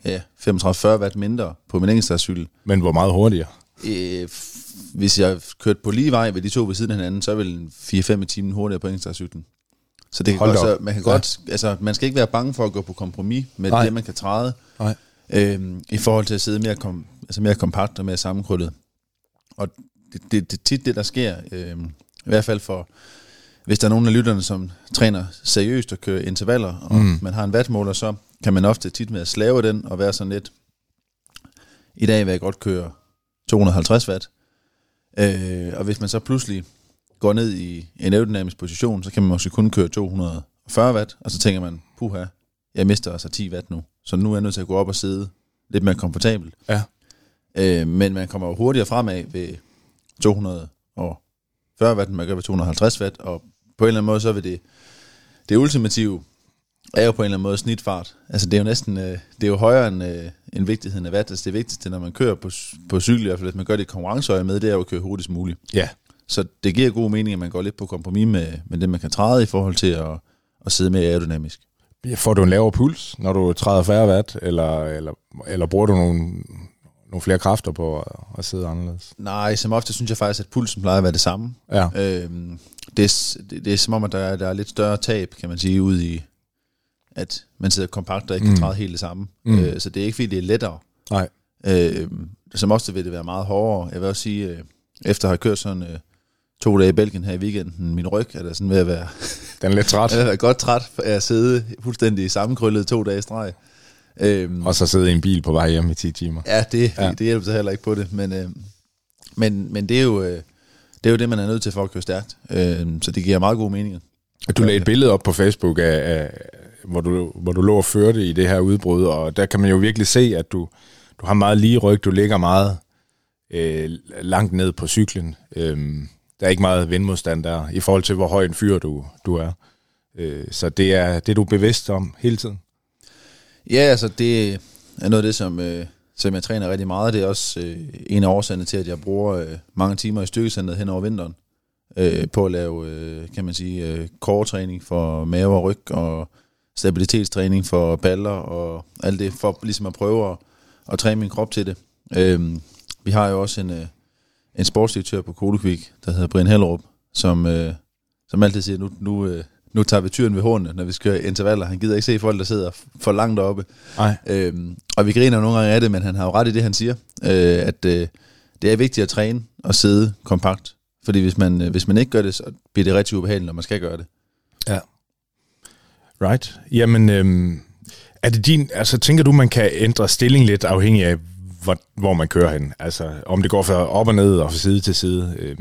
ja, 35-40 watt mindre på min enkeltstartcykel. Men hvor meget hurtigere? Øh, hvis jeg kørte på lige vej ved de to ved siden af hinanden, så vil en 4-5 timer hurtigere på enkeltstartcyklen. Så det kan Hold godt, så man kan Ja. godt, altså man skal ikke være bange for at gå på kompromis med Nej. Det, man kan træde, Nej. øhm, i forhold til at sidde mere, kom, altså mere kompakt og mere sammenkrøllet. Og det, det, det er tit det, der sker, øhm, i hvert fald for, hvis der er nogen af lytterne, som træner seriøst og kører intervaller, og Mm. man har en wattmåler, så kan man ofte tit med at slave den og være sådan lidt, i dag vil jeg godt køre 250 watt, øh, og hvis man så pludselig går ned i en aerodynamisk position, så kan man måske kun køre 240 watt, og så tænker man, puha, jeg mister altså 10 watt nu, så nu er jeg nødt til at gå op og sidde lidt mere komfortabelt. Ja. Øh, men man kommer jo hurtigere fremad ved 240 watt, man gør ved 250 watt, og på en eller anden måde, så vil det, det ultimative er jo på en eller anden måde snitfart. Altså det er jo næsten, øh, det er jo højere end, øh, end vigtigheden af watt. Altså det vigtigste, når man kører på, på cykel, i hvert fald hvis man gør det i konkurrenceøje med, det er jo at køre hurtigst muligt. Ja. Så det giver god mening, at man går lidt på kompromis med, med det, man kan træde i forhold til at, at sidde mere aerodynamisk. Får du en lavere puls, når du træder færre watt, eller, eller, eller bruger du nogle, nogle flere kræfter på at, at sidde anderledes? Nej, som ofte synes jeg faktisk, at pulsen plejer at være det samme. Ja. Øhm, det, er, det, det er som om, at der er, der er lidt større tab, kan man sige, ud i, at man sidder kompakt og ikke Mm. kan træde helt det samme. Mm. Øh, så det er ikke, fordi det er lettere. Nej. Øh, som ofte vil det være meget hårdere. Jeg vil også sige, øh, efter at have kørt sådan øh, to dage i Belgien her i weekenden, min ryg er der sådan ved at være, Den er lidt træt. jeg er godt træt af at sidde fuldstændig sammenkrøllet to dage i streg. Øhm, Og så sidde i en bil på vej hjem i 10 timer. Ja, det, Ja. det hjælper så heller ikke på det, men, øh, men, men det, er jo, øh, det er jo det, man er nødt til for at køre stærkt. Øh, så det giver meget god mening. Du lagde et billede op på Facebook, af, af, hvor, du, hvor du lå og førte i det her udbrud, og der kan man jo virkelig se, at du, du har meget lige ryg, du ligger meget øh, langt ned på cyklen. Øhm, der er ikke meget vindmodstand der, i forhold til, hvor høj en fyr du, du er. Øh, så det er det, du er bevidst om hele tiden. Ja, altså det er noget af det, som, øh, som jeg træner rigtig meget. Det er også øh, en af årsagerne til, at jeg bruger øh, mange timer i styrkecenteret hen over vinteren øh, på at lave, øh, kan man sige, øh, core-træning for mave og ryg og stabilitetstræning for baller og alt det, for ligesom at prøve at, at træne min krop til det. Øh, vi har jo også en, øh, en sportsdirektør på Kodekvik, der hedder Brian Hellerup, som, øh, som altid siger, nu, nu, øh, nu tager vi tyren ved hornene, når vi skal køre intervaller. Han gider ikke se folk, der sidder for langt oppe. Nej. Øhm, og vi griner nogle gange af det, men han har jo ret i det, han siger, øh, at øh, det er vigtigt at træne og sidde kompakt. Fordi hvis man, øh, hvis man ikke gør det, så bliver det rigtig ubehageligt, når man skal gøre det. Ja. Right. Jamen, øhm, er det din, altså tænker du, man kan ændre stilling lidt afhængig af, hvor, hvor man kører hen? Altså, om det går fra op og ned og fra side til side, øh,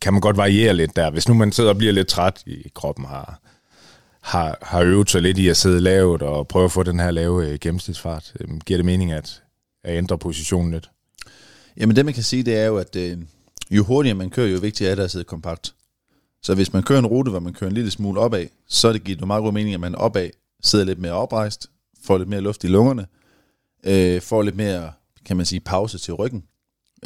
kan man godt variere lidt der. Hvis nu man sidder og bliver lidt træt i kroppen, har, har, har øvet sig lidt i at sidde lavt og prøve at få den her lave øh, gennemsnitsfart, øh, giver det mening at, at ændre positionen lidt? Jamen det man kan sige, det er jo, at øh, jo hurtigere man kører, jo vigtigere er det at sidde kompakt. Så hvis man kører en rute, hvor man kører en lille smule opad, så er det givet meget god mening, at man opad sidder lidt mere oprejst, får lidt mere luft i lungerne, øh, får lidt mere, kan man sige, pause til ryggen.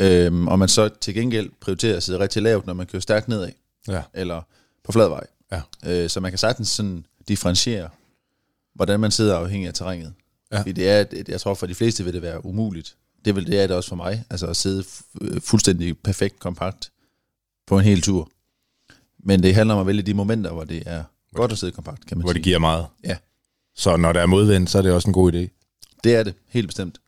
Øh, og man så til gengæld prioriterer at sidde rigtig lavt, når man kører stærkt nedad, Ja. eller på flad vej. Ja. Øh, så man kan sagtens sådan differentiere, hvordan man sidder afhængig af terrænet. Ja. Fordi det er, jeg tror for de fleste vil det være umuligt. Det, vil, det er det også for mig, altså at sidde øh, fuldstændig perfekt kompakt på en hel tur. Men det handler om at vælge de momenter, hvor det er godt at sidde kompakt, kan man Hvor sige. det giver meget. Ja. Så når der er modvind, så er det også en god idé. Det er det, helt bestemt.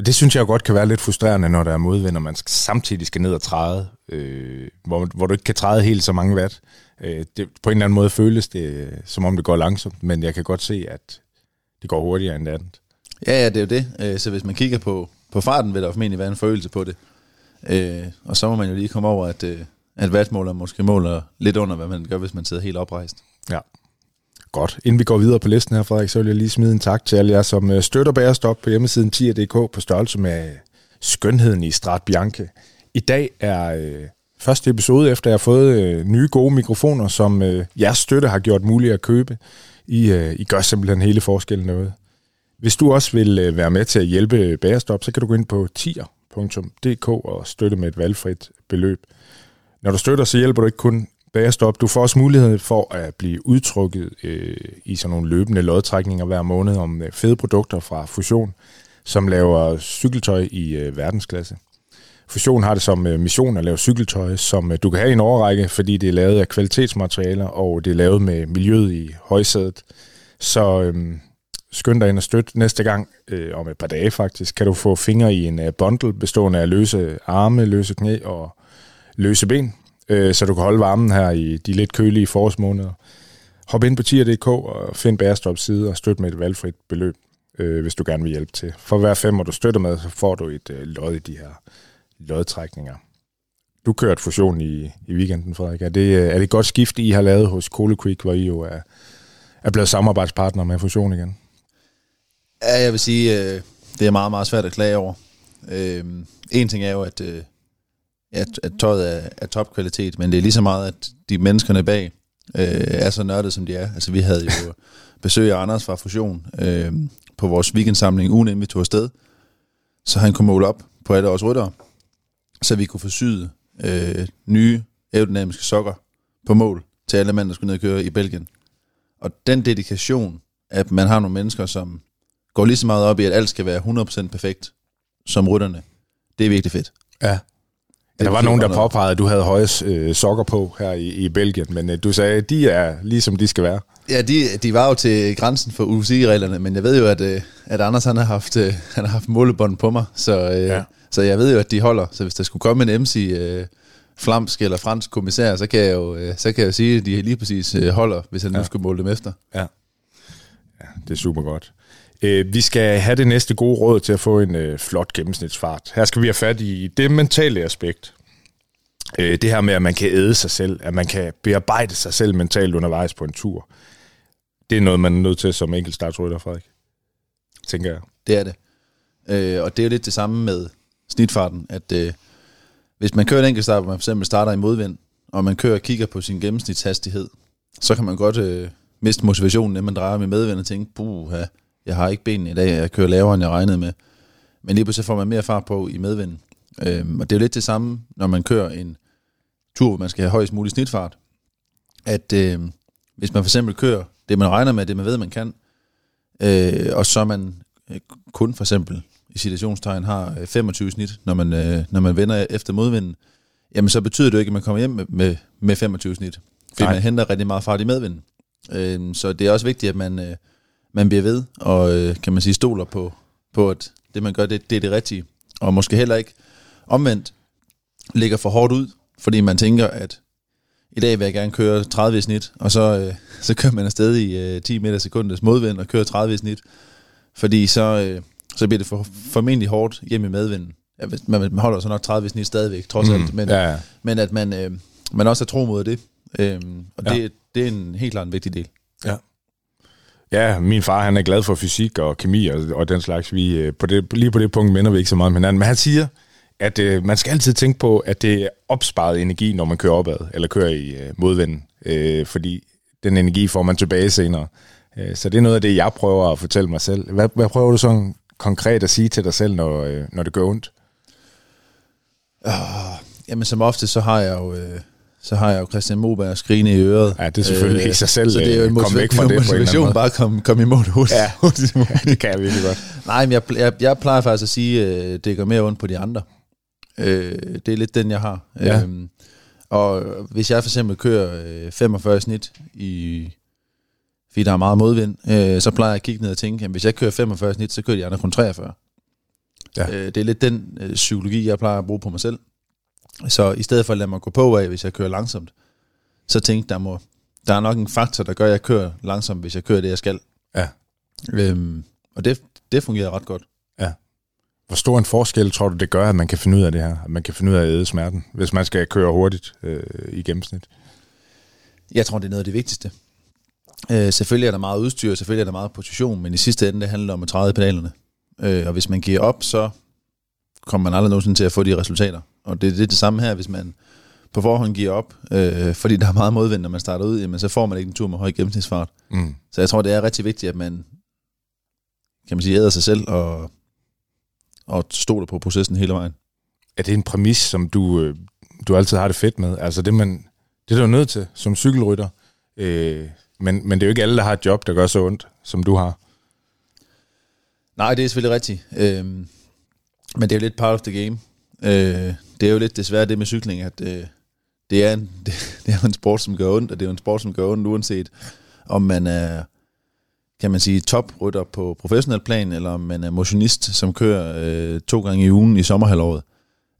Og det synes jeg jo godt kan være lidt frustrerende, når der er modvind, og man samtidig skal ned og træde, øh, hvor, hvor du ikke kan træde helt så mange watt. Øh, det, på en eller anden måde føles det, øh, som om det går langsomt, men jeg kan godt se, at det går hurtigere end det andet. Ja, ja, det er jo det. Øh, Så hvis man kigger på, på farten, vil der formentlig være en forøgelse på det. Øh, Og så må man jo lige komme over, at, øh, at wattmåler måske måler lidt under, hvad man gør, hvis man sidder helt oprejst. Ja. Godt. Inden vi går videre på listen her, Frederik, så vil jeg lige smide en tak til alle jer, som øh, støtter Bærestop på hjemmesiden tier.dk på størrelse med øh, skønheden i Strat Bianche. I dag er øh, første episode, efter jeg har fået øh, nye gode mikrofoner, som øh, jeres støtte har gjort muligt at købe. I, øh, I gør simpelthen hele forskellen noget. Hvis du også vil øh, være med til at hjælpe Bærestop, så kan du gå ind på tier.dk og støtte med et valgfrit beløb. Når du støtter, så hjælper du ikke kun Bagerstop. Du får også mulighed for at blive udtrykket øh, i sådan nogle løbende lodtrækninger hver måned om øh, fede produkter fra Fusion, som laver cykeltøj i øh, verdensklasse. Fusion har det som øh, mission at lave cykeltøj, som øh, du kan have i en overrække, fordi det er lavet af kvalitetsmaterialer, og det er lavet med miljøet i højsædet. Så øh, skynd dig ind og støt næste gang, øh, om et par dage faktisk, kan du få fingre i en øh, bundle bestående af løse arme, løse knæ og løse ben, øh, så du kan holde varmen her i de lidt kølige forårsmåneder. Hop ind på tier.dk og find Bærestops side og støt med et valgfrit beløb, øh, hvis du gerne vil hjælpe til. For hver femmer du støtter med, så får du et øh, lod i de her lodtrækninger. Du kørte fusion i, i weekenden, Frederik. Er det, øh, er det et godt skift, I har lavet hos Cole Creek, hvor I jo er, er blevet samarbejdspartner med fusion igen? Ja, jeg vil sige, øh, det er meget, meget svært at klage over. Øh, en ting er jo, at, øh, at, at tøjet er, er topkvalitet, men det er lige så meget, at de menneskerne bag øh, er så nørdede, som de er. Altså, vi havde jo besøg af Anders fra Fusion øh, på vores weekendsamling, ugen inden vi tog afsted, så han kunne måle op på alle vores ryttere, så vi kunne syet øh, nye aerodynamiske sokker på mål til alle mænd, der skulle ned og køre i Belgien. Og den dedikation, at man har nogle mennesker, som går lige så meget op i, at alt skal være 100% perfekt som rytterne, det er virkelig fedt. Ja. Ja der var nogen, der påpegede, at du havde høje øh, sokker på her i, i Belgien, men øh, du sagde, at de er ligesom de skal være. Ja, de, de var jo til grænsen for UCI-reglerne, men jeg ved jo, at, øh, at Anders han har haft, øh, han har haft målebånd på mig, så, øh, Ja. så jeg ved jo, at de holder. Så hvis der skulle komme en MC, øh, flamsk eller fransk kommissær, så kan jeg jo, øh, så kan jeg jo sige, at de lige præcis øh, holder, hvis han ja. Ja. nu skulle måle dem efter. Ja. ja, det er super godt. Øh, vi skal have det næste gode råd til at få en øh, flot gennemsnitsfart. Her skal vi have fat i det mentale aspekt. Øh, det her med, at man kan æde sig selv, at man kan bearbejde sig selv mentalt undervejs på en tur. Det er noget, man er nødt til som enkeltstartsrytter, Frederik. Tænker jeg. Det er det. Øh, og det er jo lidt det samme med snitfarten, at øh, hvis man kører en enkeltstart, hvor man for eksempel starter i modvind, og man kører og kigger på sin gennemsnitshastighed, så kan man godt øh, miste motivationen, når man drejer med medvind og tænke, puh, jeg har ikke benene i dag, jeg kører lavere, end jeg regnede med. Men lige pludselig får man mere fart på i medvind. Øh, og det er jo lidt det samme, når man kører en tur, hvor man skal have højst mulig snitfart. At øh, hvis man for eksempel kører det man regner med, det man ved, man kan, øh, og så man øh, kun for eksempel i situationstegn har 25 snit, når man, øh, når man vender efter modvinden, jamen så betyder det jo ikke, at man kommer hjem med, med, med 25 snit. Fordi Nej. man henter rigtig meget fart i medvinden. Øh, så det er også vigtigt, at man, øh, man bliver ved, og øh, kan man sige, stoler på, på at det man gør, det, det er det rigtige. Og måske heller ikke omvendt ligger for hårdt ud, fordi man tænker, at i dag vil jeg gerne køre 30 i snit, og så, øh, så kører man afsted i øh, 10 meter sekundets modvind og kører 30 i snit, fordi så, øh, så bliver det for, formentlig hårdt hjem i medvinden. Ja, man, man holder så nok 30 i snit stadigvæk, trods mm, alt, men, ja, ja. men at man, øh, man også er tro mod det, øh, og Ja. det, det er en helt klart en vigtig del. Ja. Ja, min far han er glad for fysik og kemi og, og den slags. Vi, øh, på det, lige på det punkt minder vi ikke så meget om hinanden. Men han siger, at øh, man skal altid tænke på, at det er opsparet energi, når man kører opad, eller kører i øh, modvinden. Øh, fordi den energi får man tilbage senere. Øh, så det er noget af det, jeg prøver at fortælle mig selv. Hvad, hvad prøver du sådan konkret at sige til dig selv, når, øh, når det gør ondt? Jamen som ofte, så har jeg jo... Øh, så har jeg jo Christian Moberg skrigende i øret. Ja, det er selvfølgelig i sig selv, Så det er jo en øh, kom væk fra det en motivation bare at komme, komme i mål hurtigt. Ja. hurtigt Ja, det kan jeg virkelig godt. Nej, men jeg, jeg, jeg plejer faktisk at sige, at det gør mere ondt på de andre. Øh, det er lidt den, jeg har. Ja. Øhm, og hvis jeg for eksempel kører øh, 45 i snit, i, fordi der er meget modvind, øh, så plejer jeg at kigge ned og tænke, at hvis jeg kører 45 i snit, så kører de andre kun 43. Ja. Øh, det er lidt den øh, psykologi, jeg plejer at bruge på mig selv. Så i stedet for at lade mig gå på af, hvis jeg kører langsomt, så tænk, der må der er nok en faktor, der gør, at jeg kører langsomt, hvis jeg kører det, jeg skal. Ja. Øhm, og det, det fungerer ret godt. Hvor stor en forskel tror du, det gør, at man kan finde ud af det her? At man kan finde ud af at æde smerten, hvis man skal køre hurtigt øh, i gennemsnit? Jeg tror, det er noget af det vigtigste. Øh, selvfølgelig er der meget udstyr, selvfølgelig er der meget position, men i sidste ende, det handler om at træde pedalerne. Øh, og hvis man giver op, så kommer man aldrig nogensinde til at få de resultater. Og det, det er det samme her, hvis man på forhånd giver op, øh, fordi der er meget modvind, når man starter ud, jamen, så får man ikke en tur med høj gennemsnitsfart. Mm. Så jeg tror, det er rigtig vigtigt, at man, kan man sige, æder sig selv og, og stoler på processen hele vejen. Er det en præmis, som du, øh, du altid har det fedt med? Altså det, man, det er du nødt til som cykelrytter. Øh, men, men det er jo ikke alle, der har et job, der gør så ondt, som du har. Nej, det er selvfølgelig rigtigt. Øhm, men det er jo lidt part of the game. Øh, det er jo lidt desværre det med cykling, at øh, det, er en, det, det er en sport, som gør ondt, og det er jo en sport, som gør ondt, uanset om man er, kan man sige, toprytter på professionel plan, eller om man er motionist, som kører øh, to gange i ugen i sommerhalvåret.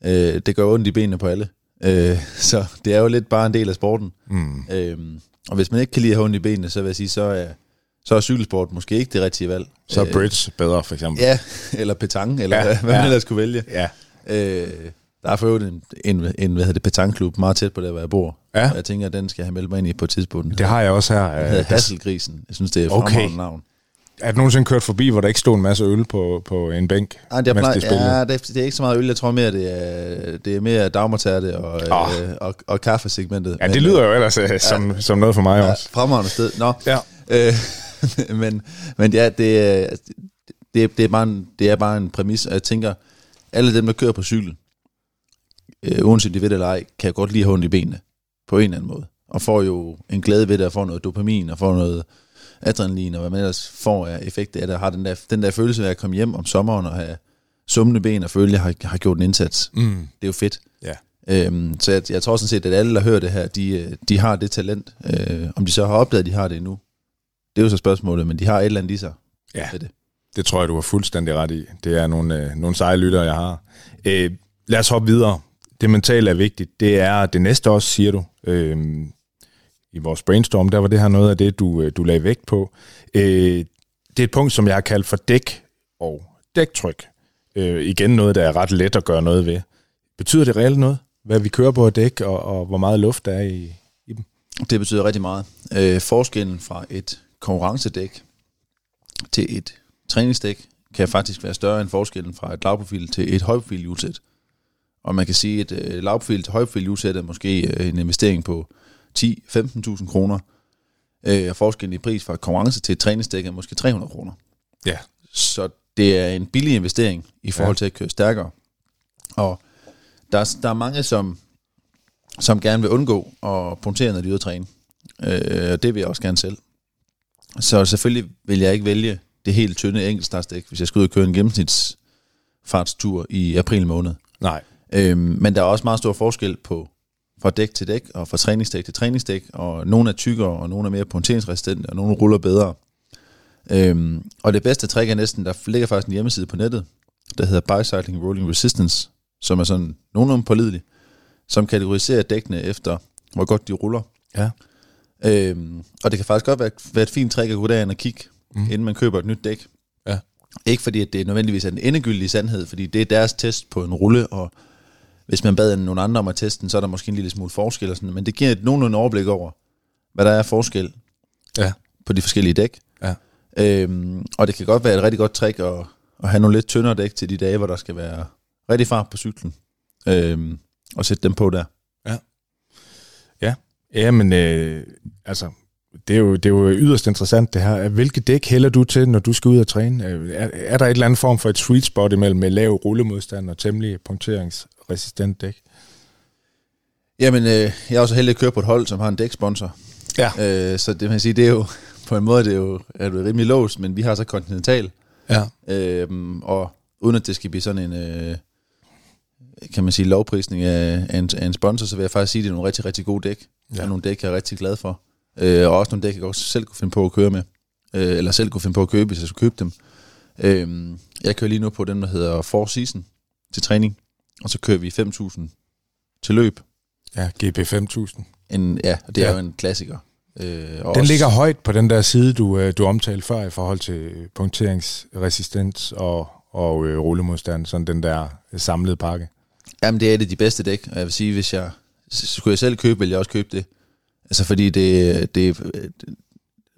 Øh, det gør ondt i benene på alle. Øh, så det er jo lidt bare en del af sporten. Mm. Øhm, og hvis man ikke kan lide at have ondt i benene, så vil jeg sige, så er, så er cykelsport måske ikke det rigtige valg. Så er Øh, bridge bedre, for eksempel. Ja, eller petanque, eller Ja, hvad, hvad ja. man ellers kunne vælge. Ja. Øh, der er for øvrigt en, en, en hvad hedder det, petanklub meget tæt på der, hvor jeg bor. Ja. Og jeg tænker, at den skal jeg have meldt mig ind i på et tidspunkt. Det har jeg også her. Den hedder Øh, Hasselgrisen. Jeg synes, det er et Okay. navn. Er du nogensinde kørt forbi, hvor der ikke stod en masse øl på, på en bænk, Ej, det, er mens de spillede? ja, det, er, det er ikke så meget øl. Jeg tror mere, det er, det er mere dagmartærte og, Ah. øh, og, og kaffesegmentet. Ja, det lyder jo ellers øh, som, som noget for mig ja, også. fremragende sted. Nå, Ja. Øh, men, men ja, det, er- det, det, er bare en, det er bare en præmis, og jeg tænker, alle dem, der kører på cykel, øh, uanset de ved det eller ej, kan godt lide at have ondt i benene, på en eller anden måde. Og får jo en glæde ved det, og får noget dopamin, og får noget adrenalin, og hvad man ellers får af effekt af det, har den der, den der følelse af at komme hjem om sommeren og have summende ben, og føle, at jeg har, har gjort en indsats. Mm. Det er jo fedt. Ja. Øhm, så jeg, jeg tror sådan set, at alle, der hører det her, de, øh, de har det talent. Øh, om de så har opdaget, at de har det endnu, det er jo så spørgsmålet, men de har et eller andet i sig. Ja. Det. Det tror jeg, du har fuldstændig ret i. Det er nogle, øh, nogle seje lyttere, jeg har. Øh, lad os hoppe videre. Det mentale er vigtigt. Det er det næste også, siger du. Øh, I vores brainstorm, der var det her noget af det, du, øh, du lagde vægt på. Øh, det er et punkt, som jeg har kaldt for dæk og dæktryk. Øh, igen noget, der er ret let at gøre noget ved. Betyder det reelt noget, hvad vi kører på at dæk, og, og hvor meget luft der er i, i dem? Det betyder rigtig meget. Øh, forskellen fra et konkurrencedæk til et træningsdæk kan faktisk være større end forskellen fra et lavprofil til et højprofil hjulsæt. Og man kan sige, at et lavprofil til højprofil hjulsæt er måske øh, en investering på 10-15.000 kroner. Øh, og forskellen i pris fra konkurrence til et træningsdæk er måske 300 kroner. Ja. Så det er en billig investering i forhold Ja. til at køre stærkere. Og der er, der er mange, som, som gerne vil undgå at punktere, når de er ude at træne. Øh, og det vil jeg også gerne selv. Så selvfølgelig vil jeg ikke vælge det helt tynde enkeltstartsdæk, hvis jeg skal ud og køre en gennemsnitsfartstur i april måned. Nej. Øhm, men der er også meget stor forskel på fra dæk til dæk, og fra træningsdæk til træningsdæk, og nogle er tykkere, og nogle er mere punkteringsresistente, og nogle ruller bedre. Øhm, og det bedste trick er næsten, der ligger faktisk en hjemmeside på nettet, der hedder Bicycling Rolling Resistance, som er sådan nogenlunde pålidelig, som kategoriserer dækkene efter, hvor godt de ruller. Ja. Øhm, og det kan faktisk godt være, være et fint trick at gå derind og kigge, mm. inden man køber et nyt dæk. Ja. Ikke fordi, at det nødvendigvis er den endegyldige sandhed, fordi det er deres test på en rulle, og hvis man bad nogle andre om at teste den, så er der måske en lille smule forskel, og sådan, men det giver et nogenlunde overblik over, hvad der er forskel Ja. på de forskellige dæk. Ja. Øhm, og det kan godt være et rigtig godt trick at, at have nogle lidt tyndere dæk til de dage, hvor der skal være rigtig fart på cyklen, øhm, og sætte dem på der. Ja, men øh, altså, det er, jo, det er jo yderst interessant det her. Hvilke dæk hælder du til, når du skal ud og træne? Er, er der et eller andet form for et sweet spot imellem med lav rullemodstand og temmelig punkteringsresistent dæk? Jamen, øh, jeg er også heldig at køre på et hold, som har en dæksponsor. Ja. Øh, så det man sige, det er jo på en måde det er jo, er det rimelig låst, men vi har så Continental. Ja. Øhm, og uden at det skal blive sådan en, øh, kan man sige, lovprisning af, af, en, af en sponsor, så vil jeg faktisk sige, at det er nogle rigtig, rigtig gode dæk. Ja. Er nogle dæk, jeg er rigtig glad for. Øh, og også nogle dæk, jeg også selv kunne finde på at køre med. Øh, eller selv kunne finde på at købe, hvis jeg skulle købe dem. Øh, jeg kører lige nu på den, der hedder Four Season til træning. Og så kører vi 5.000 til løb. Ja, GP 5000. En, ja, det er Ja. jo en klassiker. Øh, Den også- ligger højt på den der side, du, øh, du omtalte før i forhold til punkteringsresistens og, og øh, rullemodstand, sådan den der samlede pakke. Jamen, det er et af de bedste dæk, og jeg vil sige, hvis jeg skulle jeg selv købe, vil jeg også købe det. Altså, fordi det, det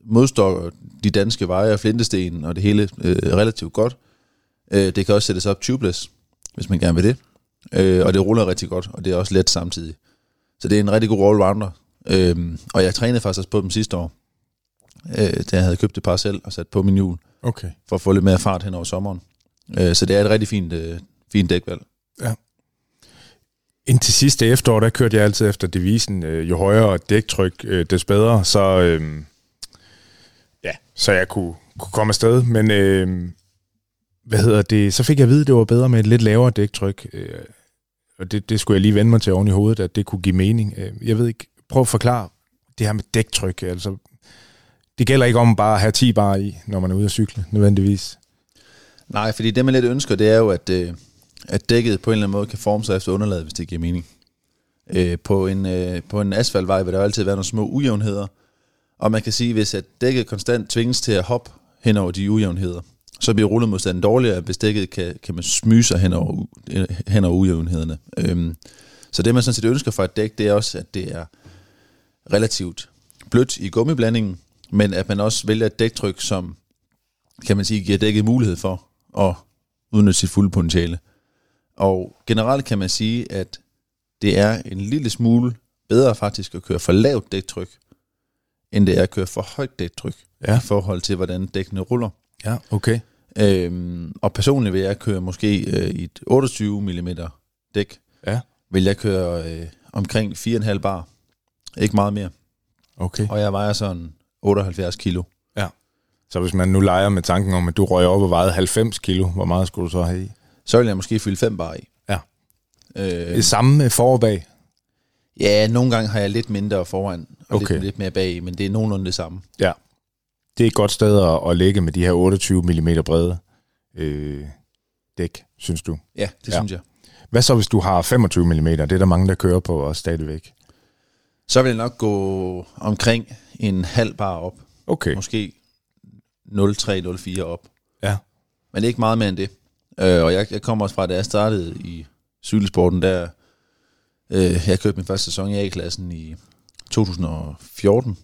modstår de danske veje og flintesten, og det hele øh, relativt godt. Øh, det kan også sættes op tubeless, hvis man gerne vil det. Øh, og det ruller rigtig godt, og det er også let samtidig. Så det er en rigtig god allrounder. Øh, og jeg trænede faktisk også på dem sidste år, øh, da jeg havde købt et par selv og sat på min hjul, Okay. for at få lidt mere fart hen over sommeren. Øh, så det er et rigtig fint, øh, fint dækvalg. Indtil sidste efterår, der kørte jeg altid efter devisen, øh, jo højere dæktryk, øh, des bedre, så, øh, ja, så jeg kunne, kunne komme afsted. Men øh, hvad hedder det, så fik jeg at vide, at det var bedre med et lidt lavere dæktryk. Øh, og det, det skulle jeg lige vende mig til oven i hovedet, at det kunne give mening. Øh, jeg ved ikke, prøv at forklare det her med dæktryk. Altså, det gælder ikke om bare at have 10 bar i, når man er ude at cykle, nødvendigvis. Nej, fordi det man lidt ønsker, det er jo, at, øh, at dækket på en eller anden måde kan forme sig efter underlaget, hvis det giver mening. Øh, på, en, øh, på en asfaltvej vil der jo altid være nogle små ujævnheder, og man kan sige, hvis at dækket konstant tvinges til at hoppe hen over de ujævnheder, så bliver rullemodstanden dårligere, hvis dækket kan, kan man smyge sig hen over, øh, hen over ujævnhederne. Øhm, så det man sådan set ønsker fra et dæk, det er også, at det er relativt blødt i gummiblandingen, men at man også vælger et dæktryk, som kan man sige, giver dækket mulighed for at udnytte sit fulde potentiale. Og generelt kan man sige, at det er en lille smule bedre faktisk at køre for lavt dæktryk, end det er at køre for højt dæktryk, Ja. i forhold til, hvordan dækkene ruller. Ja, okay. Øhm, og personligt vil jeg køre måske øh, i et 28 mm dæk, Ja. vil jeg køre øh, omkring 4,5 bar. Ikke meget mere. Okay. Og jeg vejer sådan 78 kilo. Så hvis man nu leger med tanken om, at du røg op og vejede 90 kilo, hvor meget skulle du så have i? Så vil jeg måske fylde 5 bar i. Ja. Øh, Det samme med for og bag. Ja, nogle gange har jeg lidt mindre foran, og Okay. lidt, lidt mere bag, men det er nogenlunde det samme. Ja. Det er et godt sted at, at ligge med de her 28 mm brede øh, dæk, synes du. Ja, det Ja. ja. synes jeg. Hvad så, hvis du har 25 mm? Det er der mange, der kører på også stadigvæk. Så vil jeg nok gå omkring en halv bar op. Okay. Måske 0,3-0,4 op. Ja. Men ikke meget mere end det. Øh, og jeg, jeg kommer også fra, da jeg startede i cykelsporten, der øh, jeg købte min første sæson i A-klassen i 2014.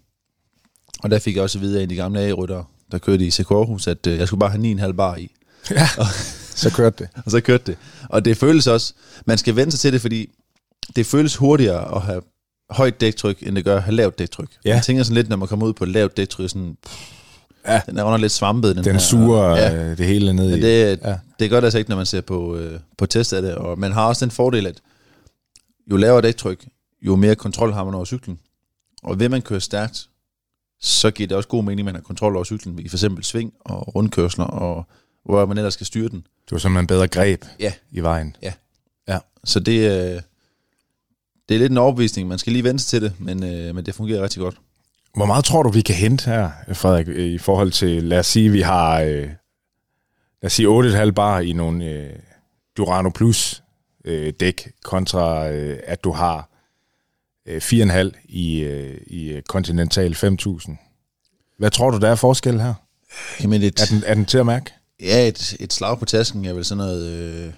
Og der fik jeg også at vide af en af de gamle A-ryttere, der kørte i CK Aarhus, at øh, jeg skulle bare have 9,5 bar i. Ja, så kørte det. Og så kørte det. Og det føles også, man skal vende sig til det, fordi det føles hurtigere at have højt dæktryk, end det gør at have lavt dæktryk. Ja. Jeg tænker sådan lidt, når man kommer ud på lavt dæktryk, sådan, Ja. den er under lidt svampet. Den, Den her, suger Ja, ja. det hele ned men i. det, Ja. det gør det altså ikke, når man ser på, øh, på test af det. Og man har også den fordel, at jo lavere dæktryk, jo mere kontrol har man over cyklen. Og vil man køre stærkt, så giver det også god mening, at man har kontrol over cyklen i for eksempel sving og rundkørsler, og hvor man ellers skal styre den. Du har simpelthen bedre greb Ja. i vejen. Så det, øh, det er lidt en overbevisning. Man skal lige vente til det, men, øh, men det fungerer rigtig godt. Hvor meget tror du, vi kan hente her, Frederik, i forhold til, lad os sige, vi har, øh, lad os sige 8,5 bar i nogle øh, Durano Plus øh, dæk, kontra øh, at du har øh, 4,5 i, øh, i Continental 5000. Hvad tror du, der er forskel her? Jamen et, Er den, er den til at mærke? ja, et, et slag på tasken er vel sådan noget... Øh,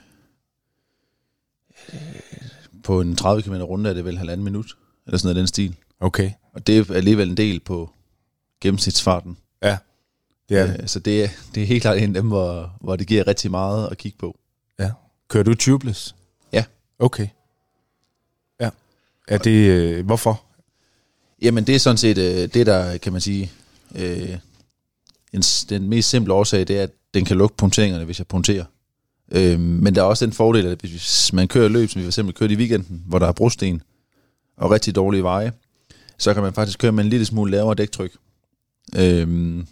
på en 30 km runde er det vel halvanden minut, eller sådan noget den stil. Okay. Og det er alligevel en del på gennemsnitsfarten. Ja, det er det. Øh, Så det er, det er helt klart en af dem, hvor, hvor det giver rigtig meget at kigge på. Ja. Kører du tubeless? Ja. Okay. Ja. Er det, øh, hvorfor? Jamen det er sådan set øh, det, der kan man sige, øh, en, den mest simple årsag, det er, at den kan lukke punkteringerne, hvis jeg punkterer. Øh, men der er også den fordel, at hvis man kører løb, som vi for eksempel kørte i weekenden, hvor der er brosten og rigtig dårlige veje, så kan man faktisk køre med en lille smule lavere dæktryk. Øh,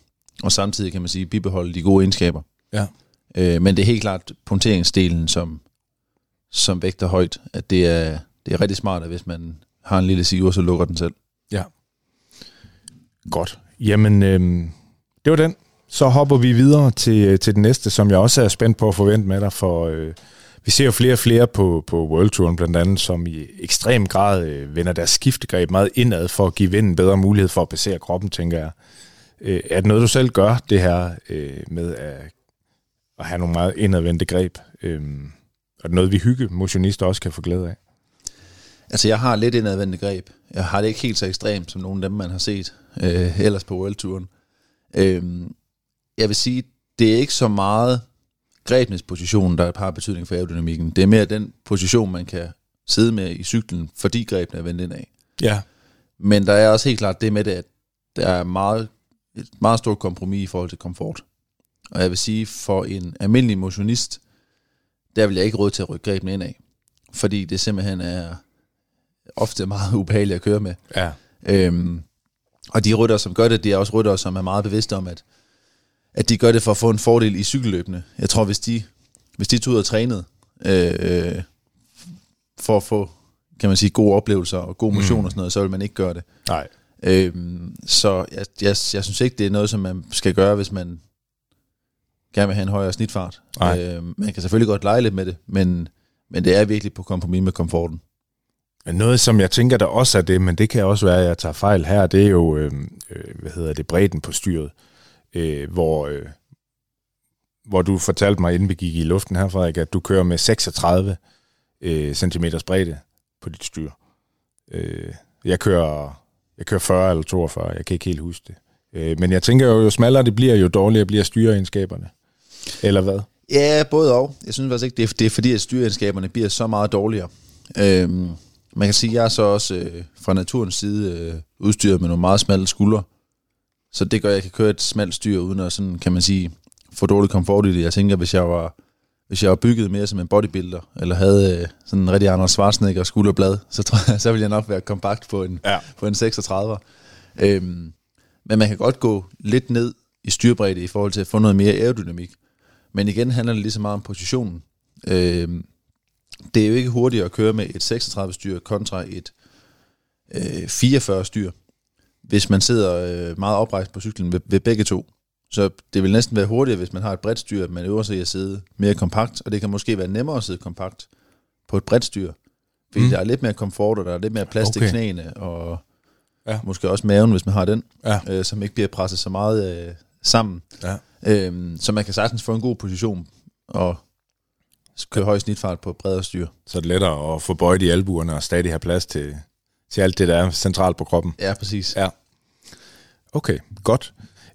og samtidig kan man sige, bibeholde de gode egenskaber. Ja. Øh, men det er helt klart punkteringsdelen, som, som vægter højt, at det er, det er rigtig smart, at hvis man har en lille siver, så lukker den selv. Ja. Godt. Jamen, øhm, det var den. Så hopper vi videre til, til den næste, som jeg også er spændt på at forvente med dig, for øh, vi ser jo flere og flere på, på World Touren blandt andet, som i ekstrem grad øh, vender deres skiftegreb meget indad for at give vinden bedre mulighed for at passere kroppen, tænker jeg. Øh, er det noget, du selv gør, det her øh, med at, at have nogle meget indadvendte greb? Øh, og er det noget, vi hygge motionister også kan få glæde af? Altså, jeg har lidt indadvendte greb. Jeg har det ikke helt så ekstremt, som nogle af dem, man har set øh, ellers på World Touren. Øh, jeg vil sige, det er ikke så meget grebnes position, der har betydning for aerodynamikken. Det er mere den position, man kan sidde med i cyklen, fordi grebene er vendt indad. Ja. Men der er også helt klart det med det, at der er meget, et meget stort kompromis i forhold til komfort. Og jeg vil sige, for en almindelig motionist, der vil jeg ikke råd til at rykke grebene indad. Fordi det simpelthen er ofte meget ubehageligt at køre med. Ja. Øhm, og de rytter, som gør det, de er også rytter, som er meget bevidste om, at, at de gør det for at få en fordel i cykelløbene. Jeg tror, hvis de, hvis de tog ud og trænede øh, for at få kan man sige, gode oplevelser og god motion mm. og sådan noget, så vil man ikke gøre det. Nej. Øhm, så jeg, jeg, jeg synes ikke, det er noget, som man skal gøre, hvis man gerne vil have en højere snitfart. Nej. Øhm, man kan selvfølgelig godt lege lidt med det, men, men det er virkelig på kompromis med komforten. Noget, som jeg tænker, der også er det, men det kan også være, at jeg tager fejl her, det er jo, øh, øh, hvad hedder det, bredden på styret, øh, hvor, øh, hvor du fortalte mig, inden vi gik i luften her, Frederik, at du kører med 36 øh, cm bredde på dit styr. Øh, jeg, kører, jeg kører 40 eller 42, jeg kan ikke helt huske det. Øh, men jeg tænker jo, jo smallere det bliver, jo dårligere bliver styreegenskaberne. Eller hvad? Ja, både og. Jeg synes faktisk ikke, det er, det er fordi, at styreegenskaberne bliver så meget dårligere. Øhm, man kan sige, at jeg er så også øh, fra naturens side øh, udstyret med nogle meget smalle skuldre. Så det gør, at jeg kan køre et smalt styr, uden at sådan, kan man sige, få dårlig komfort i det. Jeg tænker, hvis jeg var, hvis jeg var bygget mere som en bodybuilder, eller havde øh, sådan en rigtig Anders Schwarzenegger skulderblad, så tror jeg, så ville jeg nok være kompakt på en, Ja. på en 36. Øhm, men man kan godt gå lidt ned i styrbredde i forhold til at få noget mere aerodynamik. Men igen handler det lige så meget om positionen. Øhm, det er jo ikke hurtigt at køre med et 36 styr kontra et øh, 44 styr, hvis man sidder øh, meget oprejst på cyklen ved, ved begge to. Så det vil næsten være hurtigere, hvis man har et bredt styr, at man øver sig i at sidde mere kompakt, og det kan måske være nemmere at sidde kompakt på et bredt styr, fordi Mm. der er lidt mere komfort, og der er lidt mere plads okay. Til knæene, og Ja. måske også maven, hvis man har den, Ja. øh, som ikke bliver presset så meget øh, sammen. Ja. Øhm, så man kan sagtens få en god position og køre høj snitfart på bredere styr. Så er det lettere at få bøjet i albuerne og stadig have plads til, til alt det, der er centralt på kroppen. Ja, præcis. Ja. Okay, godt.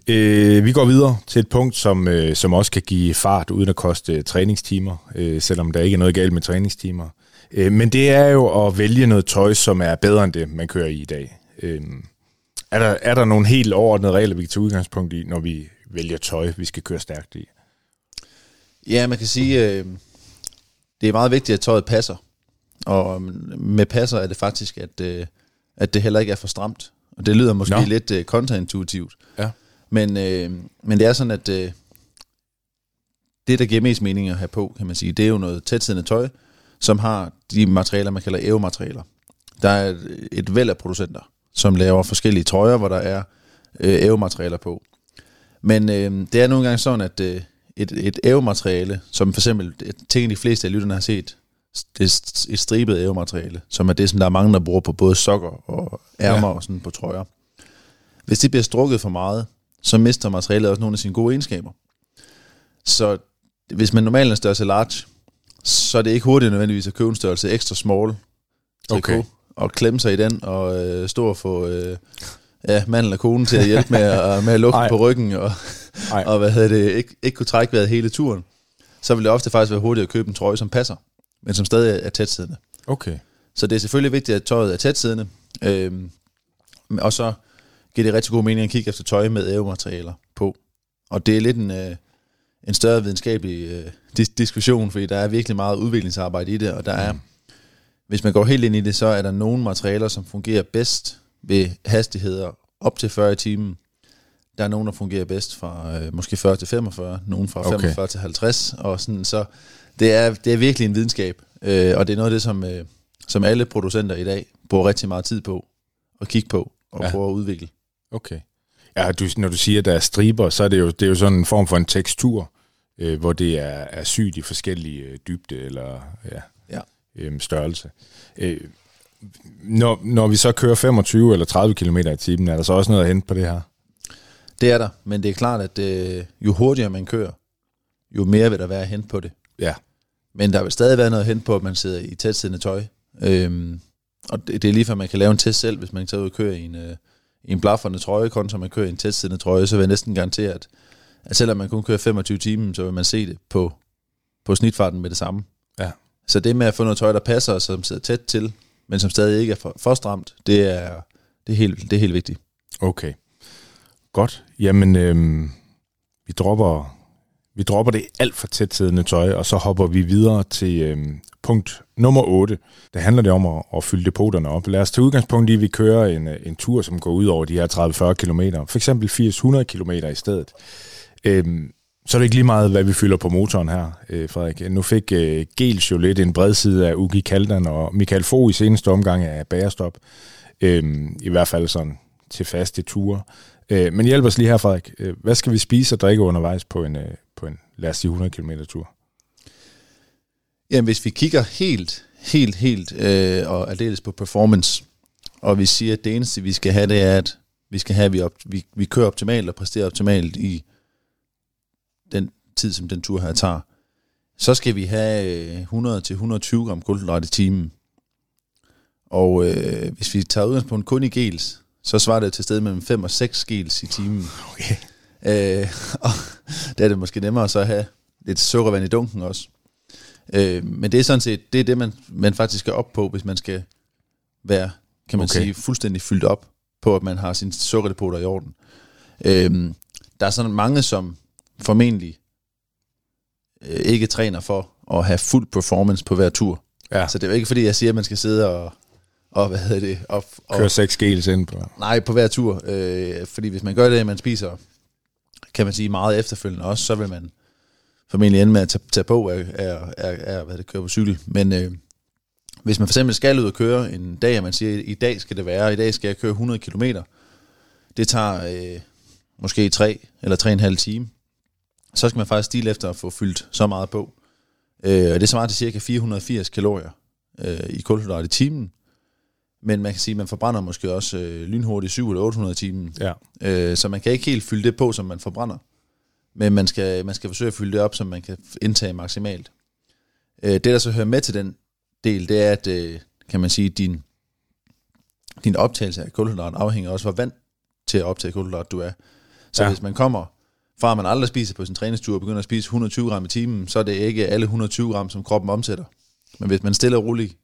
Øh, vi går videre til et punkt, som, øh, som også kan give fart uden at koste øh, træningstimer, øh, selvom der ikke er noget galt med træningstimer. Øh, men det er jo at vælge noget tøj, som er bedre end det, man kører i i dag. Øh, er, der, er der nogle helt overordnede regler, vi kan tage udgangspunkt i, når vi vælger tøj, vi skal køre stærkt i? Ja, man kan sige, øh, det er meget vigtigt, at tøjet passer. Og med passer er det faktisk, at, øh, at det heller ikke er for stramt. Og det lyder måske Nå. lidt øh, kontraintuitivt. Ja. Men, øh, men det er sådan, at øh, det, der giver mest mening at have på, kan man sige, det er jo noget tætsiddende tøj, som har de materialer, man kalder EU-materialer. Der er et, et væld af producenter, som laver forskellige trøjer, hvor der er øh, EU-materialer på. Men øh, det er nogle gange sådan, at øh, et, et EU-materiale, som for eksempel, jeg tænker de fleste af lytterne har set, det er et stribet EU-materiale, som er det, som der er mange, der bruger på både sokker og ærmer ja. og sådan på trøjer. Hvis det bliver strukket for meget, så mister materialet også nogle af sine gode egenskaber. Så hvis man normalt er en størrelse large, så er det ikke hurtigt nødvendigvis at købe en størrelse ekstra small trikot, Okay. og klemme sig i den, og øh, stå og få øh, ja, manden og konen til at hjælpe med, at, med at lukke på ryggen, og, og hvad hedder det, ikke, ikke kunne trække vejret hele turen. Så vil det ofte faktisk være hurtigt at købe en trøje, som passer, men som stadig er tætsiddende. Okay. Så det er selvfølgelig vigtigt, at tøjet er tætsiddende. Øhm, og så giver det rigtig god mening at kigge efter tøj med ævematerialer på. Og det er lidt en, øh, en større videnskabelig øh, dis- diskussion, fordi der er virkelig meget udviklingsarbejde i det, og der er, hvis man går helt ind i det, så er der nogle materialer, som fungerer bedst ved hastigheder op til 40 i timen. Der er nogle, der fungerer bedst fra øh, måske 40 til 45, nogle fra Okay. 45 til 50, og sådan, så det er, det er virkelig en videnskab, øh, og det er noget af det, som, øh, som alle producenter i dag bruger rigtig meget tid på at kigge på og Ja. prøve at udvikle. Okay. Ja, du, når du siger, at der er striber, så er det jo, det er jo sådan en form for en tekstur, øh, hvor det er, er sygt i forskellige øh, dybde eller ja, Ja. øh, størrelse. Øh, når, når vi så kører 25 eller 30 km i timen, er der så også noget at hente på det her? Det er der, men det er klart, at øh, jo hurtigere man kører, jo mere vil der være at hente på det. Ja. Men der vil stadig være noget hente på, at man sidder i tætsiddende tøj. Øhm, og det, det er lige før, man kan lave en test selv, hvis man tager ud og kører i en, øh, i en blafferne trøje, kontra man kører i en tætsiddende trøje, så vil jeg næsten garantere, at, at selvom man kun kører 25 timer, så vil man se det på, på snitfarten med det samme. Ja. Så det med at få noget tøj, der passer, og som sidder tæt til, men som stadig ikke er for, for stramt, det er, det, er helt, det er helt vigtigt. Okay. Godt. Jamen, øhm, vi dropper vi dropper det alt for tæt siddende tøj, og så hopper vi videre til øh, punkt nummer 8. Der handler det om at, at fylde depoterne op. Lad os tage udgangspunkt i, at vi kører en, øh, en tur, som går ud over de her 30-40 km. For eksempel 80-100 km i stedet. Øh, så er det ikke lige meget, hvad vi fylder på motoren her, øh, Frederik. Nu fik øh, Gels jo lidt en bredside af Ugi Kaldan og Michael Fogh i seneste omgang af Bagerstop. Øh, I hvert fald sådan til faste ture. Øh, men hjælp os lige her, Frederik. Øh, hvad skal vi spise og drikke undervejs på en, øh, på en lad os sige, 100 km tur? Jamen, hvis vi kigger helt, helt, helt øh, og aldeles på performance, og vi siger, at det eneste, vi skal have, det er, at vi skal have, at vi, op, vi, vi kører optimalt og præsterer optimalt i den tid, som den tur her tager, så skal vi have øh, 100-120 gram kulhydrat i timen. Og øh, hvis vi tager udgangspunkt kun i gels, så svarer det til sted mellem 5 og 6 gels i timen. Okay. Øh, og der er det måske nemmere så at have lidt sukkervand i dunken også. Øh, men det er sådan set, det er det, man, man faktisk skal op på, hvis man skal være, kan man okay. sige, fuldstændig fyldt op på, at man har sine sukkerdepoter i orden. Øh, der er sådan mange, som formentlig øh, ikke træner for at have fuld performance på hver tur. Ja, Så det er jo ikke fordi, jeg siger, at man skal sidde og, og hvad hedder det, og, og kør 6 gels ind på. Nej, på hver tur. Øh, fordi hvis man gør det, man spiser, kan man sige, meget efterfølgende også, så vil man formentlig ende med at tage, tage på af, af, af, af hvad det kører på cykel. Men øh, hvis man for eksempel skal ud og køre en dag, og man siger, i dag skal det være, i dag skal jeg køre 100 km, det tager øh, måske 3 eller 3,5 time, så skal man faktisk stile efter at få fyldt så meget på. Øh, og det svarer til cirka 480 kalorier øh, i kulhydrat i timen. Men man kan sige, at man forbrænder måske også øh, lynhurtigt 7 eller 800 timer. Ja. Øh, så man kan ikke helt fylde det på, som man forbrænder. Men man skal, man skal forsøge at fylde det op, som man kan indtage maksimalt. Øh, det, der så hører med til den del, det er, at øh, kan man sige, din, din optagelse af kulhydrat afhænger også, hvor vand til at optage kulhydrat du er. Så ja. hvis man kommer fra, at man aldrig spiser på sin træningstur og begynder at spise 120 gram i timen, så er det ikke alle 120 gram, som kroppen omsætter. Men hvis man stille og roligt,